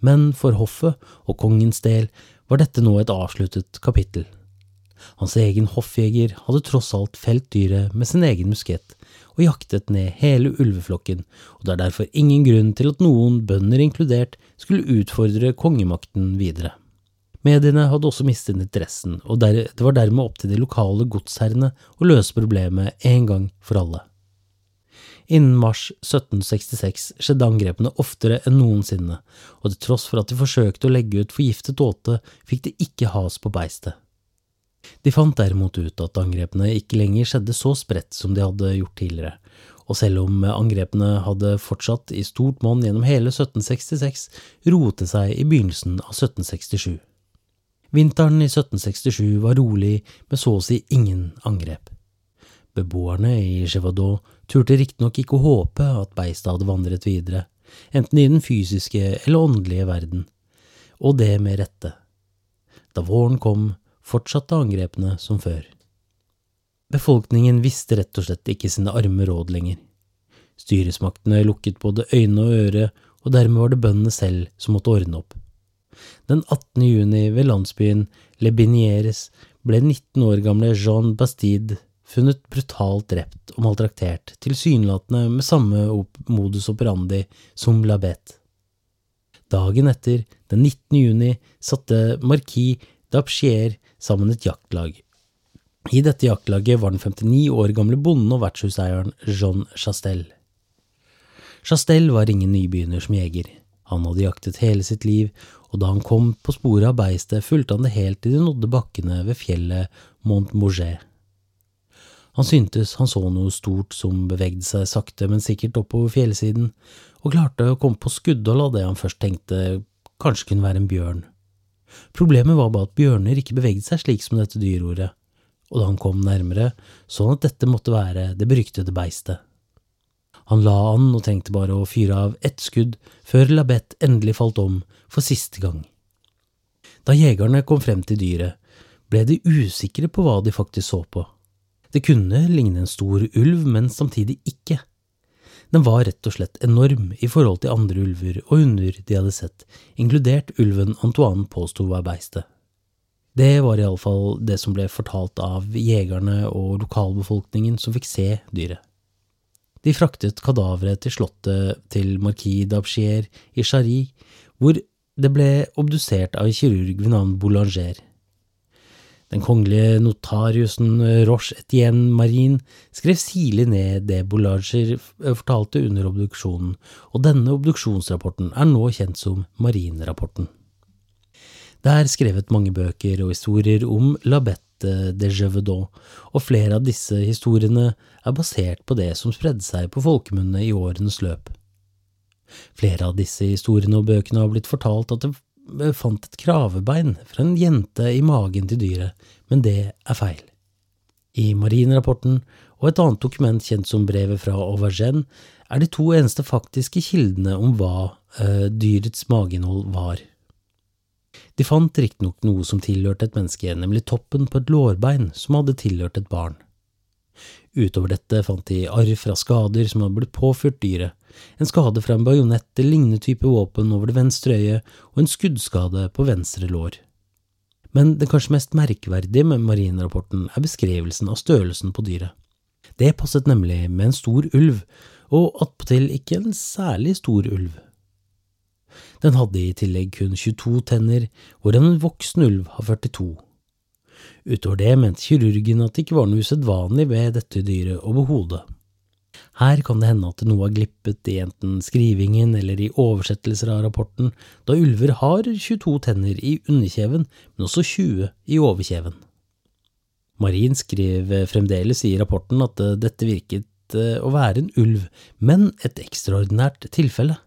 men for hoffet og kongens del var dette nå et avsluttet kapittel. Hans egen hoffjeger hadde tross alt felt dyret med sin egen muskett og jaktet ned hele ulveflokken, og det er derfor ingen grunn til at noen, bønder inkludert, skulle utfordre kongemakten videre. Mediene hadde også mistet interessen, og det var dermed opp til de lokale godsherrene å løse problemet en gang for alle. Innen mars 1766 skjedde angrepene oftere enn noensinne, og til tross for at de forsøkte å legge ut forgiftet åte, fikk de ikke has på beistet. De fant derimot ut at angrepene ikke lenger skjedde så spredt som de hadde gjort tidligere, og selv om angrepene hadde fortsatt i stort monn gjennom hele 1766, roet det seg i begynnelsen av 1767. Vinteren i 1767 var rolig med så å si ingen angrep. Beboerne i Gévaudan turte riktignok ikke å håpe at beistet hadde vandret videre, enten i den fysiske eller åndelige verden, og det med rette. Da våren kom, fortsatte angrepene som før. Befolkningen visste rett og slett ikke sine arme råd lenger. Styresmaktene lukket både øyne og øre, og dermed var det bøndene selv som måtte ordne opp. Den 18. juni ved landsbyen Le Binieres ble 19 år gamle Jean Bastide funnet brutalt drept og maltraktert, tilsynelatende med samme modus operandi som Labette. Dagen etter, den 19. juni, satte marquis d'Apchier sammen et jaktlag. I dette jaktlaget var den 59 år gamle bonden og vertshuseieren Jean Chastel. Chastel var ingen nybegynner som jeger. Han hadde jaktet hele sitt liv, og da han kom på sporet av beistet, fulgte han det helt til de nådde bakkene ved fjellet Mont Mouget. Han syntes han så noe stort som bevegde seg sakte, men sikkert oppover fjellsiden, og klarte å komme på skuddhold av det han først tenkte kanskje kunne være en bjørn. Problemet var bare at bjørner ikke beveget seg slik som dette dyrordet, og da han kom nærmere, så han at dette måtte være det beryktede beistet. Han la an og trengte bare å fyre av ett skudd før Labette endelig falt om for siste gang. Da jegerne kom frem til dyret, ble de usikre på hva de faktisk så på. Det kunne ligne en stor ulv, men samtidig ikke. Den var rett og slett enorm i forhold til andre ulver og hunder de hadde sett, inkludert ulven Antoine påsto var beistet. Det var iallfall det som ble fortalt av jegerne og lokalbefolkningen som fikk se dyret. De fraktet kadaveret til slottet til marquis d'Abchier i Charry, hvor det ble obdusert av en kirurg ved navn Boulanger. Den kongelige notariusen Roche Etienne Marin skrev sirlig ned det Boulanger fortalte under obduksjonen, og denne obduksjonsrapporten er nå kjent som Marin-rapporten. Det er skrevet mange bøker og historier om La Bette de Gévaudan, og flere av disse historiene er basert på det som spredde seg på folkemunne i årenes løp. Flere av disse historiene og bøkene har blitt fortalt at det fant et kravebein fra en jente i magen til dyret, men det er feil. I marinrapporten og et annet dokument kjent som brevet fra Auvergen er de to eneste faktiske kildene om hva uh, dyrets mageinnhold var. De fant riktignok noe som tilhørte et menneske, nemlig toppen på et lårbein som hadde tilhørt et barn. Utover dette fant de arr fra skader som hadde blitt påført dyret, en skade fra en bajonett eller lignende type våpen over det venstre øyet og en skuddskade på venstre lår. Men det kanskje mest merkverdige med marinrapporten er beskrivelsen av størrelsen på dyret. Det passet nemlig med en stor ulv, og attpåtil ikke en særlig stor ulv. Den hadde i tillegg kun 22 tenner, hvorav en voksen ulv har 42. Utover det mente kirurgen at det ikke var noe usedvanlig ved dette dyret overhodet. Her kan det hende at noe har glippet i enten skrivingen eller i oversettelser av rapporten, da ulver har 22 tenner i underkjeven, men også 20 i overkjeven. Marin skrev fremdeles i rapporten at dette virket eh, å være en ulv, men et ekstraordinært tilfelle.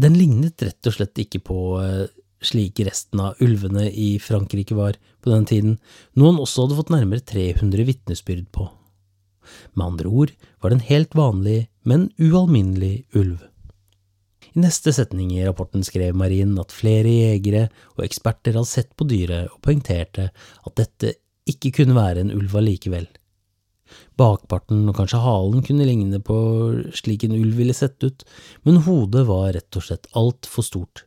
Den lignet rett og slett ikke på eh, slik resten av ulvene i Frankrike var på den tiden, noe han også hadde fått nærmere 300 vitnesbyrd på. Med andre ord var det en helt vanlig, men ualminnelig ulv. I neste setning i rapporten skrev Marin at flere jegere og eksperter hadde sett på dyret og poengterte at dette ikke kunne være en ulv allikevel. Bakparten og kanskje halen kunne ligne på slik en ulv ville sett ut, men hodet var rett og slett altfor stort.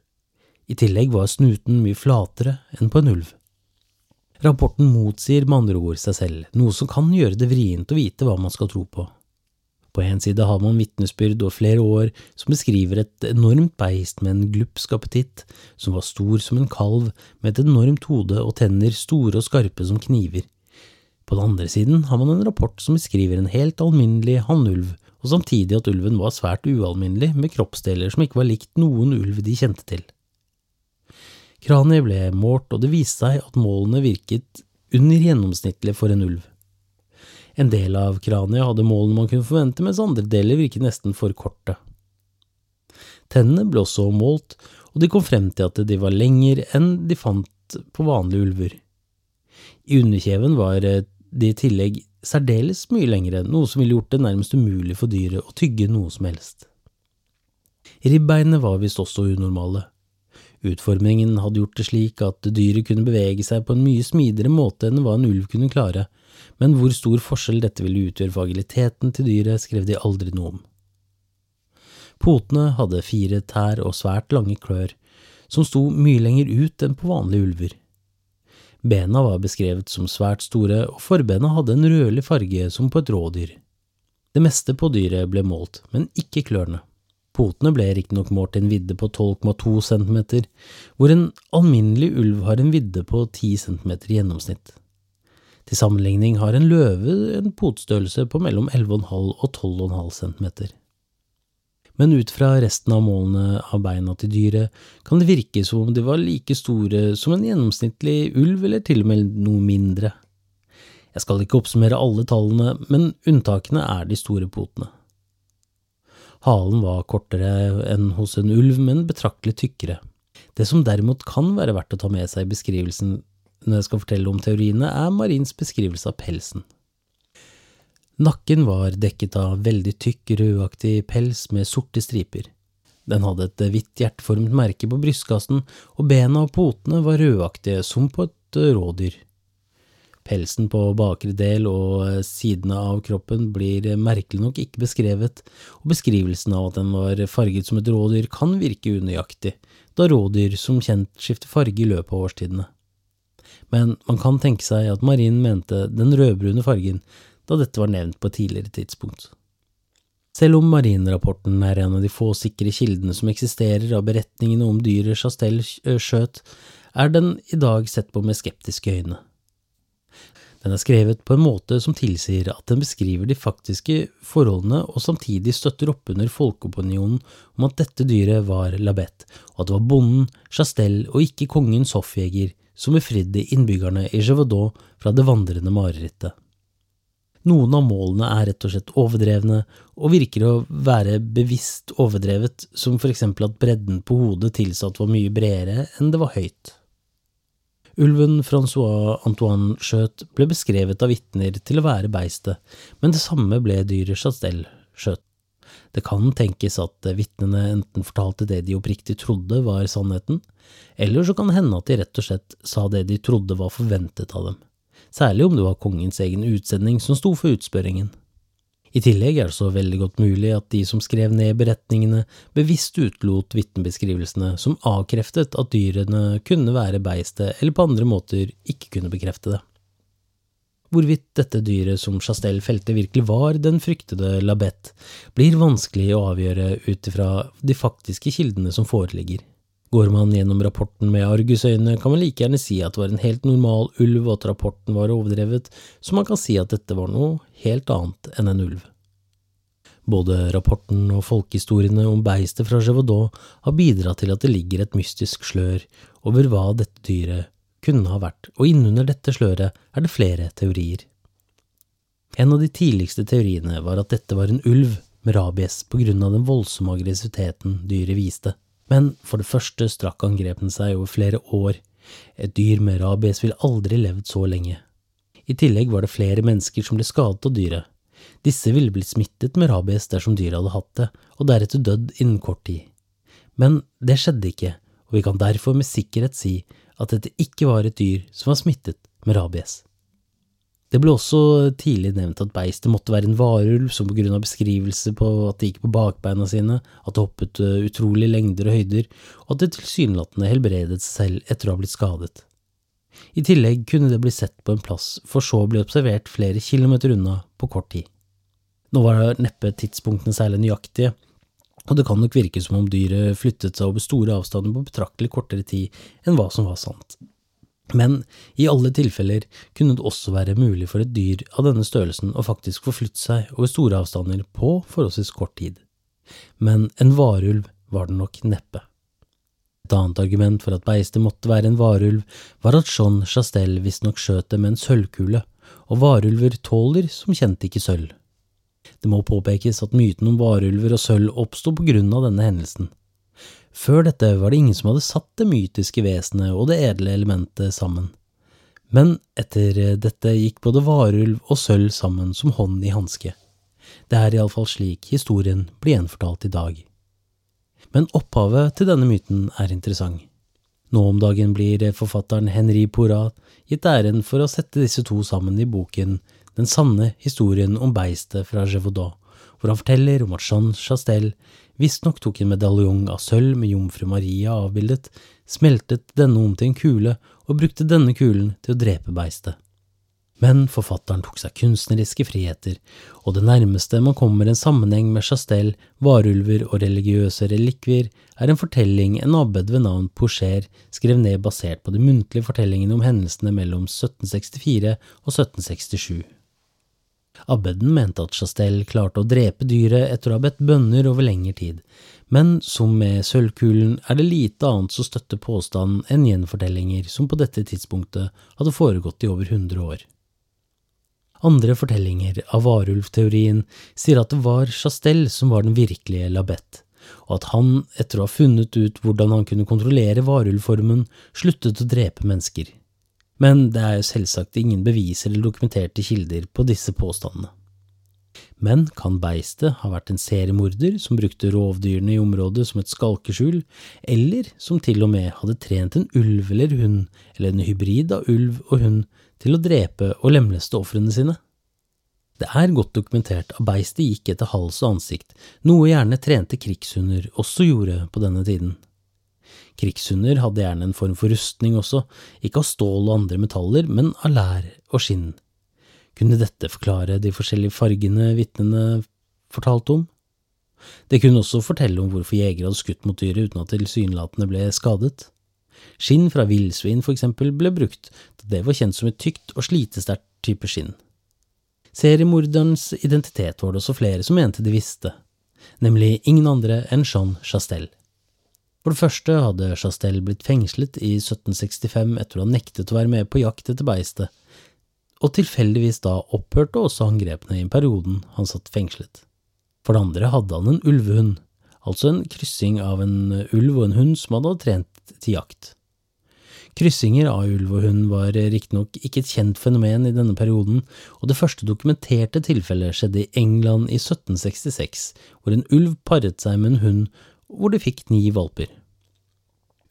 I tillegg var snuten mye flatere enn på en ulv. Rapporten motsier med andre ord seg selv, noe som kan gjøre det vrient å vite hva man skal tro på. På en side har man vitnesbyrd og flere år som beskriver et enormt beist med en glupsk appetitt, som var stor som en kalv, med et enormt hode og tenner store og skarpe som kniver. På den andre siden har man en rapport som beskriver en helt alminnelig hannulv, og samtidig at ulven var svært ualminnelig, med kroppsdeler som ikke var likt noen ulv de kjente til. Kraniet ble målt, og det viste seg at målene virket under gjennomsnittlig for en ulv. En del av kraniet hadde målene man kunne forvente, mens andre deler virket nesten for korte. Tennene ble også målt, og de kom frem til at de var lengre enn de fant på vanlige ulver. I underkjeven var de i tillegg særdeles mye lengre, noe som ville gjort det nærmest umulig for dyret å tygge noe som helst. Ribbeinene var visst også unormale. Utformingen hadde gjort det slik at dyret kunne bevege seg på en mye smidigere måte enn hva en ulv kunne klare, men hvor stor forskjell dette ville utgjøre for agiliteten til dyret, skrev de aldri noe om. Potene hadde fire tær og svært lange klør, som sto mye lenger ut enn på vanlige ulver. Bena var beskrevet som svært store, og forbena hadde en rødlig farge som på et rådyr. Det meste på dyret ble målt, men ikke klørne. Potene ble riktignok målt til en vidde på 12,2 cm, hvor en alminnelig ulv har en vidde på 10 cm i gjennomsnitt. Til sammenligning har en løve en potstørrelse på mellom 11,5 og 12,5 cm. Men ut fra resten av målene av beina til dyret kan det virke som om de var like store som en gjennomsnittlig ulv, eller til og med noe mindre. Jeg skal ikke oppsummere alle tallene, men unntakene er de store potene. Halen var kortere enn hos en ulv, men betraktelig tykkere. Det som derimot kan være verdt å ta med seg i beskrivelsen når jeg skal fortelle om teoriene, er Marins beskrivelse av pelsen. Nakken var dekket av veldig tykk, rødaktig pels med sorte striper. Den hadde et hvitt hjerteformet merke på brystkassen, og bena og potene var rødaktige som på et rådyr. Pelsen på bakre del og eh, sidene av kroppen blir eh, merkelig nok ikke beskrevet, og beskrivelsen av at den var farget som et rådyr kan virke unøyaktig, da rådyr som kjent skifter farge i løpet av årstidene. Men man kan tenke seg at marinen mente den rødbrune fargen da dette var nevnt på et tidligere tidspunkt. Selv om marinrapporten er en av de få sikre kildene som eksisterer av beretningene om dyret Chastel skjøt, er den i dag sett på med skeptiske øyne. Den er skrevet på en måte som tilsier at den beskriver de faktiske forholdene og samtidig støtter opp under folkeopinionen om at dette dyret var labett, og at det var bonden, Chastel og ikke kongens hoffjeger som befridde innbyggerne i Gévaudan fra det vandrende marerittet. Noen av målene er rett og slett overdrevne, og virker å være bevisst overdrevet, som for eksempel at bredden på hodet tilsatt var mye bredere enn det var høyt. Ulven Francois Antoine skjøt ble beskrevet av vitner til å være beistet, men det samme ble dyret Chastel skjøt. Det kan tenkes at vitnene enten fortalte det de oppriktig trodde var sannheten, eller så kan det hende at de rett og slett sa det de trodde var forventet av dem, særlig om det var kongens egen utsending som sto for utspørringen. I tillegg er det så veldig godt mulig at de som skrev ned beretningene, bevisst utelot vitnebeskrivelsene som avkreftet at dyrene kunne være beistet eller på andre måter ikke kunne bekrefte det. Hvorvidt dette dyret som Chastel felte virkelig var den fryktede Labette, blir vanskelig å avgjøre ut ifra de faktiske kildene som foreligger. Går man gjennom rapporten med argusøyne, kan man like gjerne si at det var en helt normal ulv, og at rapporten var overdrevet, så man kan si at dette var noe helt annet enn en ulv. Både rapporten og folkehistoriene om beistet fra Gévaudan har bidratt til at det ligger et mystisk slør over hva dette dyret kunne ha vært, og innunder dette sløret er det flere teorier. En av de tidligste teoriene var at dette var en ulv med rabies på grunn av den voldsomme aggressiviteten dyret viste. Men for det første strakk angrepene seg over flere år. Et dyr med rabies ville aldri levd så lenge. I tillegg var det flere mennesker som ble skadet av dyret. Disse ville blitt smittet med rabies dersom dyret hadde hatt det, og deretter dødd innen kort tid. Men det skjedde ikke, og vi kan derfor med sikkerhet si at dette ikke var et dyr som var smittet med rabies. Det ble også tidlig nevnt at beistet måtte være en varulv som på grunn av beskrivelse på at det gikk på bakbeina sine, at det hoppet uh, utrolige lengder og høyder, og at det tilsynelatende helbredet seg selv etter å ha blitt skadet. I tillegg kunne det bli sett på en plass, for så å bli observert flere kilometer unna på kort tid. Nå var neppe tidspunktene særlig nøyaktige, og det kan nok virke som om dyret flyttet seg over store avstander på betraktelig kortere tid enn hva som var sant. Men i alle tilfeller kunne det også være mulig for et dyr av denne størrelsen å faktisk forflytte seg over store avstander på forholdsvis kort tid. Men en varulv var det nok neppe. Et annet argument for at beistet måtte være en varulv, var at Jean Chastel visstnok skjøt det med en sølvkule, og varulver tåler som kjent ikke sølv. Det må påpekes at myten om varulver og sølv oppsto på grunn av denne hendelsen. Før dette var det ingen som hadde satt det mytiske vesenet og det edle elementet sammen. Men etter dette gikk både varulv og sølv sammen som hånd i hanske. Det er iallfall slik historien blir gjenfortalt i dag. Men opphavet til denne myten er interessant. Nå om dagen blir forfatteren Henri Porat gitt æren for å sette disse to sammen i boken Den sanne historien om beistet fra Gévaudan, hvor han forteller om at Jean Chastel visstnok tok en medaljong av sølv med jomfru Maria avbildet, smeltet denne om til en kule og brukte denne kulen til å drepe beistet. Men forfatteren tok seg kunstneriske friheter, og det nærmeste man kommer en sammenheng med Chastel, varulver og religiøse relikvier, er en fortelling en abbed ved navn Poucher skrev ned basert på de muntlige fortellingene om hendelsene mellom 1764 og 1767. Abbeden mente at Chastel klarte å drepe dyret etter å ha bedt bønner over lengre tid, men som med sølvkulen er det lite annet som støtter påstanden enn gjenfortellinger som på dette tidspunktet hadde foregått i over hundre år. Andre fortellinger av varulvteorien sier at det var Chastel som var den virkelige Labette, og at han, etter å ha funnet ut hvordan han kunne kontrollere varulvformen, sluttet å drepe mennesker men det er jo selvsagt ingen bevis eller dokumenterte kilder på disse påstandene. Men kan beistet ha vært en seriemorder som brukte rovdyrene i området som et skalkeskjul, eller som til og med hadde trent en ulv eller hund, eller en hybrid av ulv og hund, til å drepe og lemleste ofrene sine? Det er godt dokumentert at beistet gikk etter hals og ansikt, noe gjerne trente krigshunder også gjorde på denne tiden. Krigshunder hadde gjerne en form for rustning også, ikke av stål og andre metaller, men av lær og skinn. Kunne dette forklare de forskjellige fargene vitnene fortalte om? Det kunne også fortelle om hvorfor jegere hadde skutt mot dyret uten at tilsynelatende ble skadet. Skinn fra villsvin, for eksempel, ble brukt, da det var kjent som et tykt og slitesterkt type skinn. Seriemorderens identitet var det også flere som mente de visste, nemlig ingen andre enn Jean Chastel. For det første hadde Chastel blitt fengslet i 1765 etter å ha nektet å være med på jakt etter beistet, og tilfeldigvis da opphørte også angrepene i perioden han satt fengslet. For det andre hadde han en ulvehund, altså en kryssing av en ulv og en hund som hadde trent til jakt. Kryssinger av ulv og hund var riktignok ikke et kjent fenomen i denne perioden, og det første dokumenterte tilfellet skjedde i England i 1766, hvor en ulv paret seg med en hund hvor det fikk ni valper.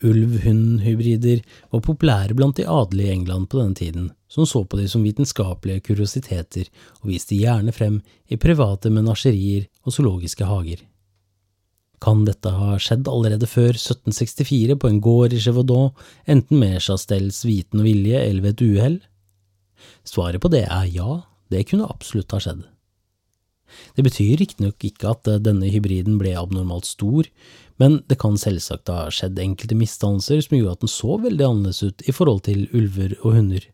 Ulv-hund-hybrider var populære blant de adelige i England på denne tiden, som så på dem som vitenskapelige kuriositeter og viste gjerne frem i private menasjerier og zoologiske hager. Kan dette ha skjedd allerede før 1764 på en gård i Chevaudon, enten med Chastels viten og vilje eller ved et uhell? Svaret på det er ja, det kunne absolutt ha skjedd. Det betyr riktignok ikke at eh, denne hybriden ble abnormalt stor, men det kan selvsagt ha skjedd enkelte misdannelser som gjorde at den så veldig annerledes ut i forhold til ulver og hunder.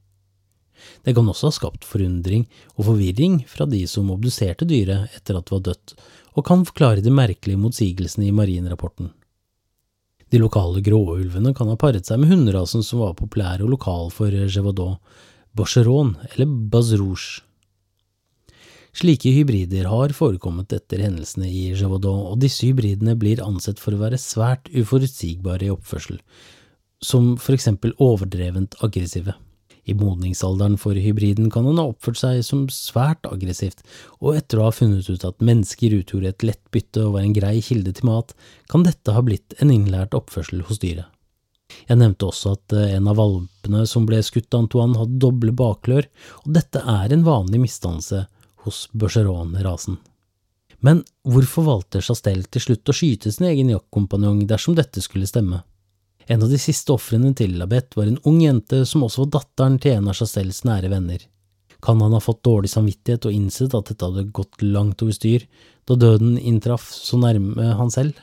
Det kan også ha skapt forundring og forvirring fra de som obduserte dyret etter at det var dødt, og kan forklare de merkelige motsigelsene i marinrapporten. De lokale gråulvene kan ha paret seg med hunderasen som var populær og lokal for Gévaudan, Bocheron eller Bazrouche. Slike hybrider har forekommet etter hendelsene i Gévaudan, og disse hybridene blir ansett for å være svært uforutsigbare i oppførsel, som for eksempel overdrevent aggressive. I modningsalderen for hybriden kan han ha oppført seg som svært aggressivt, og etter å ha funnet ut at mennesker utgjorde et lett bytte og var en grei kilde til mat, kan dette ha blitt en innlært oppførsel hos dyret. Jeg nevnte også at eh, en av valpene som ble skutt av Antoine, hadde doble baklør, og dette er en vanlig misdannelse hos Bergeron-rasen. Men hvorfor valgte Chastel til slutt å skyte sin egen jaktkompanjong dersom dette skulle stemme? En av de siste ofrene til Labette var en ung jente som også var datteren til en av Chastels nære venner. Kan han ha fått dårlig samvittighet og innsett at dette hadde gått langt over styr, da døden inntraff så nærme han selv?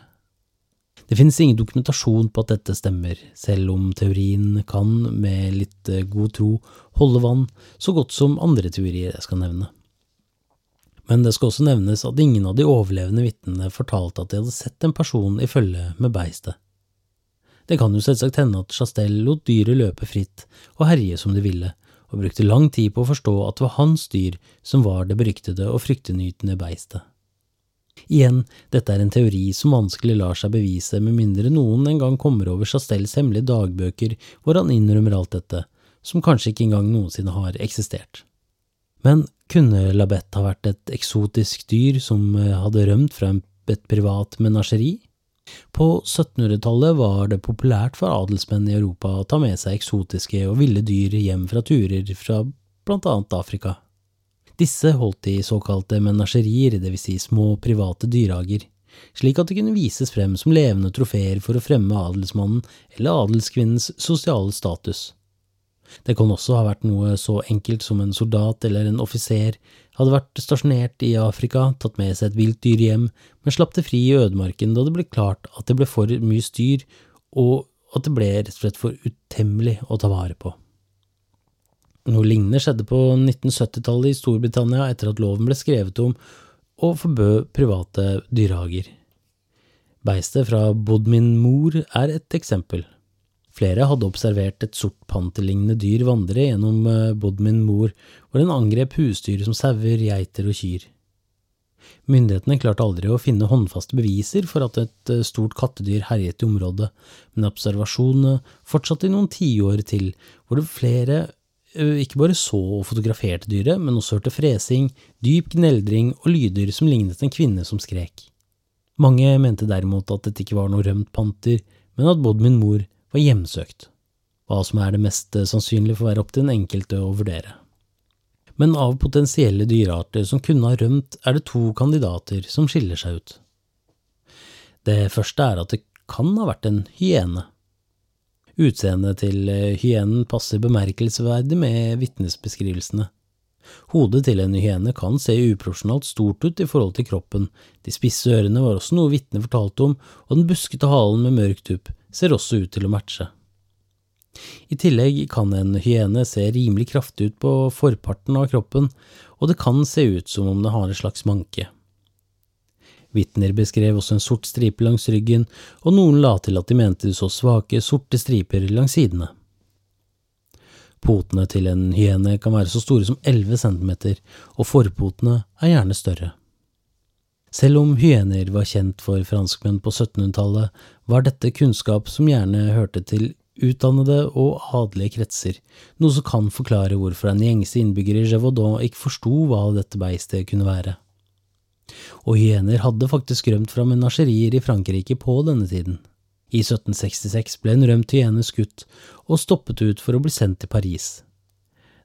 Det finnes ingen dokumentasjon på at dette stemmer, selv om teorien kan, med litt god tro, holde vann, så godt som andre teorier jeg skal nevne. Men det skal også nevnes at ingen av de overlevende vitnene fortalte at de hadde sett en person i følge med beistet. Det kan jo selvsagt hende at Chastel lot dyret løpe fritt og herje som de ville, og brukte lang tid på å forstå at det var hans dyr som var det beryktede og fryktenytende beistet. Igjen, dette er en teori som vanskelig lar seg bevise med mindre noen en gang kommer over Chastels hemmelige dagbøker hvor han innrømmer alt dette, som kanskje ikke engang noensinne har eksistert. Men kunne Labette ha vært et eksotisk dyr som eh, hadde rømt fra et privat menasjeri? På 1700-tallet var det populært for adelsmenn i Europa å ta med seg eksotiske og ville dyr hjem fra turer fra blant annet Afrika. Disse holdt i såkalte menasjerier, vil si små private dyrehager, slik at de kunne vises frem som levende trofeer for å fremme adelsmannen eller adelskvinnens sosiale status. Det kan også ha vært noe så enkelt som en soldat eller en offiser hadde vært stasjonert i Afrika, tatt med seg et vilt dyr hjem, men slapp det fri i ødemarken da det ble klart at det ble for mye styr, og at det ble rett og slett for utemmelig å ta vare på. Noe lignende skjedde på 1970-tallet i Storbritannia etter at loven ble skrevet om og forbød private dyrehager. Beistet fra Bodmin Moor er et eksempel. Flere hadde observert et sort panterlignende dyr vandre gjennom eh, Bodmin Mor, hvor den angrep husdyr som sauer, geiter og kyr. Myndighetene klarte aldri å finne håndfaste beviser for at et eh, stort kattedyr herjet i området, men observasjonene fortsatte i noen tiår til, hvor det flere Eh, ikke bare så og fotograferte dyret, men også hørte fresing, dyp gneldring og lyder som lignet en kvinne som skrek. Mange mente derimot at dette ikke var noe rømt panter, men at Bodmin mor var hjemsøkt, hva som er det mest eh, sannsynlige å være opp til den enkelte å vurdere. Men av potensielle dyrearter som kunne ha rømt, er det to kandidater som skiller seg ut. Det første er at det kan ha vært en hyene. Utseendet til eh, hyenen passer bemerkelsesverdig med vitnesbeskrivelsene. Hodet til en hyene kan se uprofesjonalt stort ut i forhold til kroppen, de spisse ørene var også noe vitnet fortalte om, og den buskete halen med mørk tupp ser også ut til å matche. I tillegg kan en hyene se rimelig kraftig ut på forparten av kroppen, og det kan se ut som om det har en slags manke. Vitner beskrev også en sort stripe langs ryggen, og noen la til at de mente de så svake, sorte striper langs sidene. Potene til en hyene kan være så store som 11 centimeter, og forpotene er gjerne større. Selv om hyener var kjent for franskmenn på 1700-tallet, var dette kunnskap som gjerne hørte til utdannede og adelige kretser, noe som kan forklare hvorfor en gjengse innbygger i Gévaudan ikke forsto hva dette beistet kunne være og hyener hadde faktisk rømt fra menasjerier i Frankrike på denne tiden. I 1766 ble en rømt hyene skutt og stoppet ut for å bli sendt til Paris.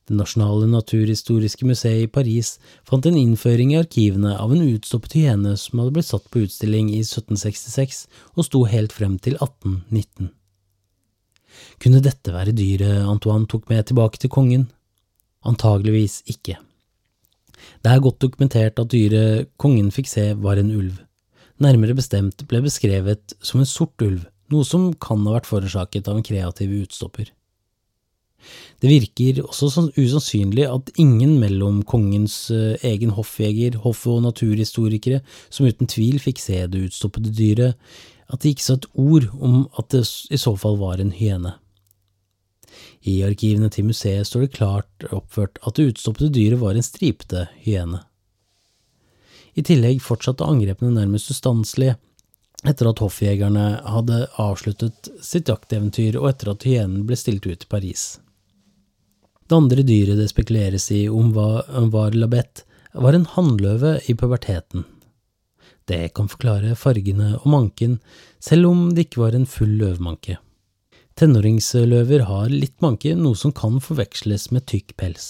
Det nasjonale naturhistoriske museet i Paris fant en innføring i arkivene av en utstoppet hyene som hadde blitt satt på utstilling i 1766 og sto helt frem til 1819. Kunne dette være dyret Antoine tok med tilbake til kongen? Antageligvis ikke. Det er godt dokumentert at dyret kongen fikk se var en ulv. Nærmere bestemt ble beskrevet som en sort ulv, noe som kan ha vært forårsaket av en kreativ utstopper. Det virker også sånn usannsynlig at ingen mellom kongens eh, egen hoffjeger, hoff- og naturhistorikere, som uten tvil fikk se det utstoppede dyret, at de ikke sa et ord om at det i så fall var en hyene. I arkivene til museet står det klart oppført at det utstoppede dyret var en stripete hyene. I tillegg fortsatte angrepene nærmest ustanselig etter at hoffjegerne hadde avsluttet sitt jakteventyr og etter at hyenen ble stilt ut i Paris. Det andre dyret det spekuleres i om var, var labett, var en hannløve i puberteten. Det kan forklare fargene og manken, selv om det ikke var en full løvmanke. Tenåringsløver har litt manke, noe som kan forveksles med tykk pels.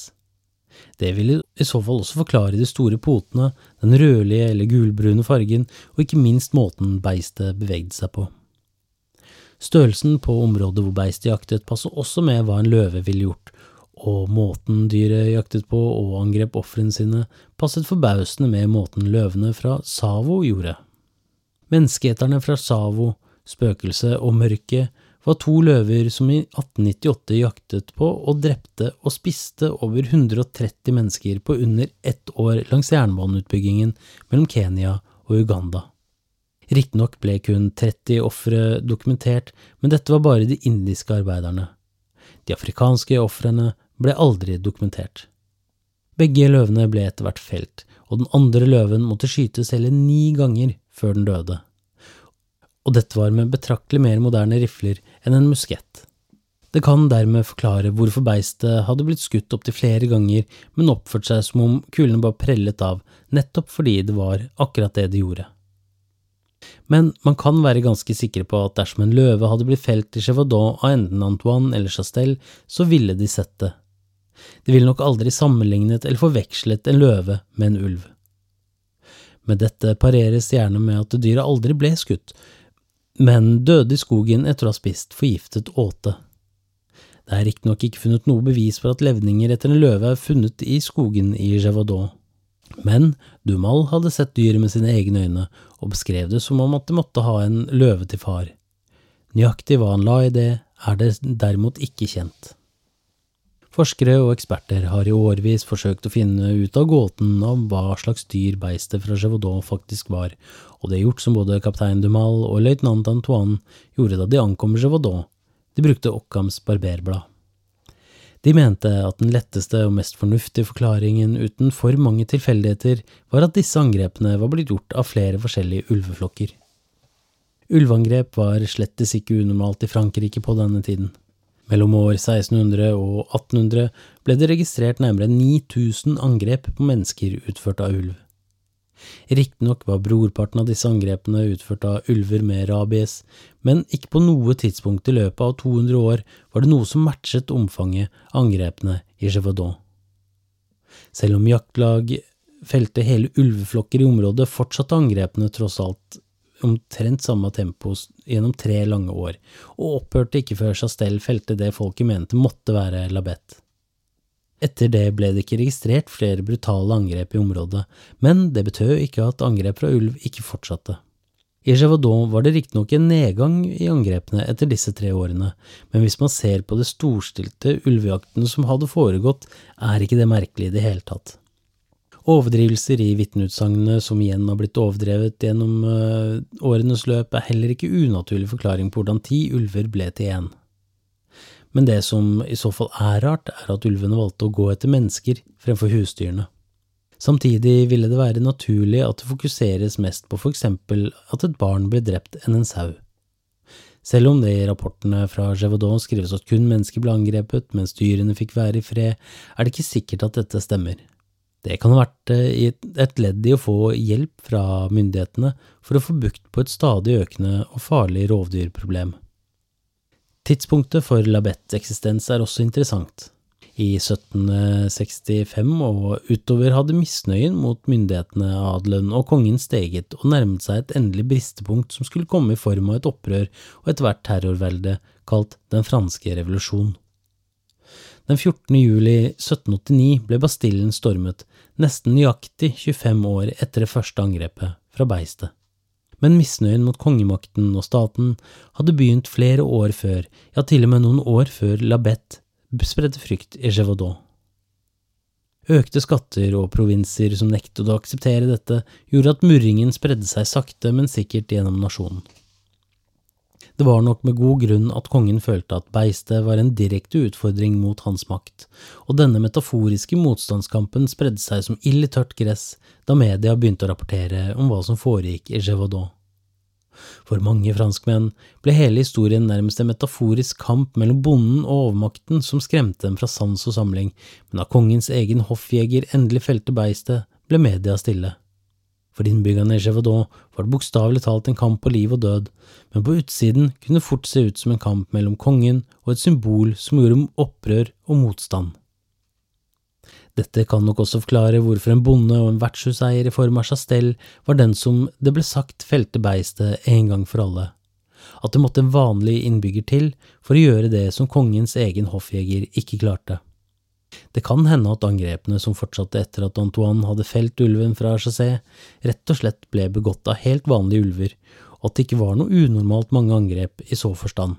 Det vil i så fall også forklare de store potene, den rødlige eller gulbrune fargen, og ikke minst måten beistet bevegde seg på. Størrelsen på området hvor beistet jaktet passer også med hva en løve ville gjort, og måten dyret jaktet på og angrep ofrene sine, passet forbausende med måten løvene fra Savo gjorde. Menneskeeterne fra Savo, spøkelset og mørket var to løver som i 1898 jaktet på og drepte og spiste over 130 mennesker på under ett år langs jernbaneutbyggingen mellom Kenya og Uganda. Riktignok ble kun 30 ofre dokumentert, men dette var bare de indiske arbeiderne. De afrikanske ofrene ble aldri dokumentert. Begge løvene ble etter hvert felt, og den andre løven måtte skytes hele ni ganger før den døde og dette var med betraktelig mer moderne rifler enn en muskett. Det kan dermed forklare hvorfor beistet hadde blitt skutt opptil flere ganger, men oppført seg som om kulene bare prellet av, nettopp fordi det var akkurat det de gjorde. Men man kan være ganske sikre på at dersom en løve hadde blitt felt i Chevadon av enten Antoine eller Chastel, så ville de sett det. De ville nok aldri sammenlignet eller forvekslet en løve med en ulv. Med dette pareres gjerne med at dyret aldri ble skutt, men døde i skogen etter å ha spist forgiftet åte. Det er riktignok ikke funnet noe bevis for at levninger etter en løve er funnet i skogen i Gévaudan, men Dumal hadde sett dyret med sine egne øyne og beskrev det som om at det måtte ha en løve til far. Nøyaktig hva han la i det, er det derimot ikke kjent. Forskere og eksperter har i årevis forsøkt å finne ut av gåten om hva slags dyr beistet fra Gévaudan faktisk var, og det er gjort som både kaptein Dumal og løytnant Antoine gjorde da de ankom Gévaudan. De brukte Occams barberblad. De mente at den letteste og mest fornuftige forklaringen uten for mange tilfeldigheter var at disse angrepene var blitt gjort av flere forskjellige ulveflokker. Ulveangrep var slettes ikke unormalt i Frankrike på denne tiden. Mellom år 1600 og 1800 ble det registrert nærmere 9000 angrep på mennesker utført av ulv. Riktignok var brorparten av disse angrepene utført av ulver med rabies, men ikke på noe tidspunkt i løpet av 200 år var det noe som matchet omfanget av angrepene i Gévaudan. Selv om jaktlag felte hele ulveflokker i området, fortsatte angrepene tross alt omtrent samme tempo gjennom tre lange år, og opphørte ikke før Chastel felte det folket mente måtte være labett. Etter det ble det ikke registrert flere brutale angrep i området, men det betød ikke at angrep fra ulv ikke fortsatte. I Gévaudan var det riktignok en nedgang i angrepene etter disse tre årene, men hvis man ser på det storstilte ulvejaktene som hadde foregått, er ikke det merkelig i det hele tatt. Overdrivelser i vitneutsagnene som igjen har blitt overdrevet gjennom uh, årenes løp, er heller ikke unaturlig forklaring på hvordan ti ulver ble til én. Men det som i så fall er rart, er at ulvene valgte å gå etter mennesker fremfor husdyrene. Samtidig ville det være naturlig at det fokuseres mest på for eksempel at et barn ble drept enn en sau. Selv om det i rapportene fra Gévaudan skrives at kun mennesker ble angrepet mens dyrene fikk være i fred, er det ikke sikkert at dette stemmer. Det kan ha vært eh, et ledd i å få hjelp fra myndighetene for å få bukt på et stadig økende og farlig rovdyrproblem. Tidspunktet for Labets eksistens er også interessant. I 1765 og utover hadde misnøyen mot myndighetene, adelen og kongen steget og nærmet seg et endelig bristepunkt som skulle komme i form av et opprør og etter hvert terrorvelde kalt Den franske revolusjon. Den 14. juli 1789 ble Bastillen stormet, nesten nøyaktig 25 år etter det første angrepet fra beistet. Men misnøyen mot kongemakten og staten hadde begynt flere år før, ja til og med noen år før Labette spredte frykt i Gévaudan. Økte skatter og provinser som nektet å akseptere dette, gjorde at murringen spredde seg sakte, men sikkert gjennom nasjonen. Det var nok med god grunn at kongen følte at beistet var en direkte utfordring mot hans makt, og denne metaforiske motstandskampen spredde seg som ild i tørt gress da media begynte å rapportere om hva som foregikk i Gévaudan. For mange franskmenn ble hele historien nærmest en metaforisk kamp mellom bonden og overmakten som skremte dem fra sans og samling, men da kongens egen hoffjeger endelig felte beistet, ble media stille. For innbyggerne i Gévaudan var det bokstavelig talt en kamp på liv og død, men på utsiden kunne det fort se ut som en kamp mellom kongen og et symbol som gjorde opprør og motstand. Dette kan nok også forklare hvorfor en bonde og en vertshuseier i form av Chastel var den som det ble sagt felte beistet en gang for alle, at det måtte en vanlig innbygger til for å gjøre det som kongens egen hoffjeger ikke klarte. Det kan hende at angrepene som fortsatte etter at Antoine hadde felt ulven fra Chassé, rett og slett ble begått av helt vanlige ulver, at det ikke var noe unormalt mange angrep i så forstand.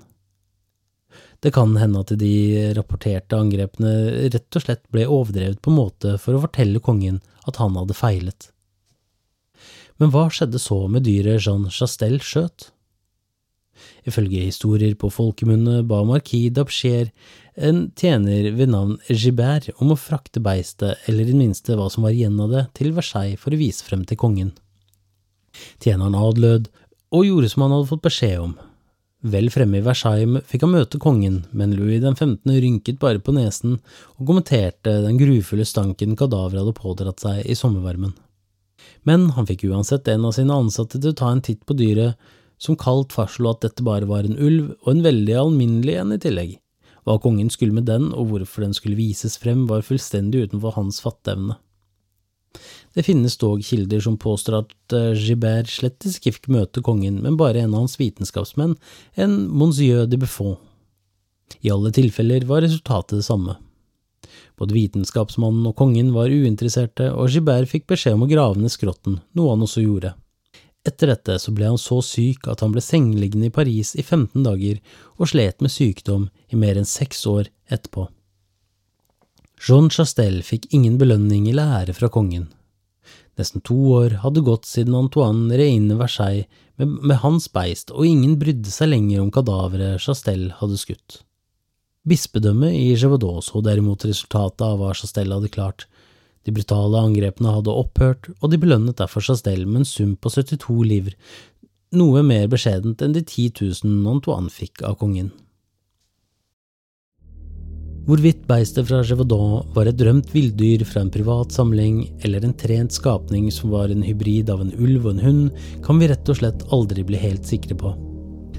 Det kan hende at de rapporterte angrepene rett og slett ble overdrevet på en måte for å fortelle kongen at han hadde feilet. Men hva skjedde så med dyret Jean Chastel skjøt? Ifølge historier på folkemunne ba marquis d'Apcher en tjener ved navn Gibert om å frakte beistet, eller i det minste hva som var igjen av det, til Versailles for å vise frem til kongen. Tjeneren adlød og gjorde som han hadde fått beskjed om. Vel fremme i Versailles fikk han møte kongen, men Louis den 15. rynket bare på nesen og kommenterte den grufulle stanken kadaveret hadde pådratt seg i sommervarmen. Men han fikk uansett en av sine ansatte til å ta en titt på dyret, som kaldt fastslo at dette bare var en ulv, og en veldig alminnelig en i tillegg. Hva kongen skulle med den, og hvorfor den skulle vises frem, var fullstendig utenfor hans fatteevne. Det finnes dog kilder som påstår at uh, Gibert slett ikke fikk møte kongen, men bare en av hans vitenskapsmenn, en monsieur de Buffon. I alle tilfeller var resultatet det samme. Både vitenskapsmannen og kongen var uinteresserte, og Gibert fikk beskjed om å grave ned skrotten, noe han også gjorde. Etter dette så ble han så syk at han ble sengeliggende i Paris i 15 dager og slet med sykdom i mer enn seks år etterpå. Jean Chastel fikk ingen belønning eller ære fra kongen. Nesten to år hadde gått siden Antoine Reine Versailles med, med hans beist, og ingen brydde seg lenger om kadaveret Chastel hadde skutt. Bispedømmet i Gévaudan så derimot resultatet av hva Chastel hadde klart, de brutale angrepene hadde opphørt, og de belønnet derfor Chastel med en sum på 72 livr, noe mer beskjedent enn de 10 000 Antoine fikk av kongen. Hvorvidt beistet fra Gévaudan var et drømt villdyr fra en privat samling, eller en trent skapning som var en hybrid av en ulv og en hund, kan vi rett og slett aldri bli helt sikre på.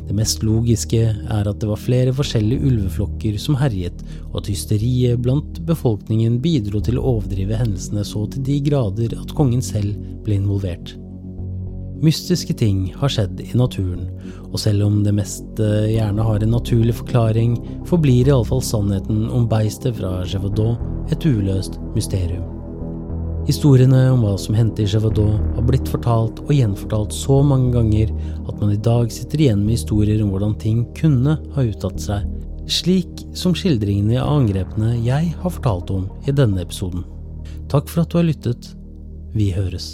Det mest logiske er at det var flere forskjellige ulveflokker som herjet, og at hysteriet blant befolkningen bidro til å overdrive hendelsene så til de grader at kongen selv ble involvert. Mystiske ting har skjedd i naturen, og selv om det meste gjerne har en naturlig forklaring, forblir iallfall sannheten om beistet fra Gévaudan et uløst mysterium. Historiene om hva som hendte i Javadot har blitt fortalt og gjenfortalt så mange ganger at man i dag sitter igjen med historier om hvordan ting kunne ha uttatt seg, slik som skildringene av angrepene jeg har fortalt om i denne episoden. Takk for at du har lyttet. Vi høres.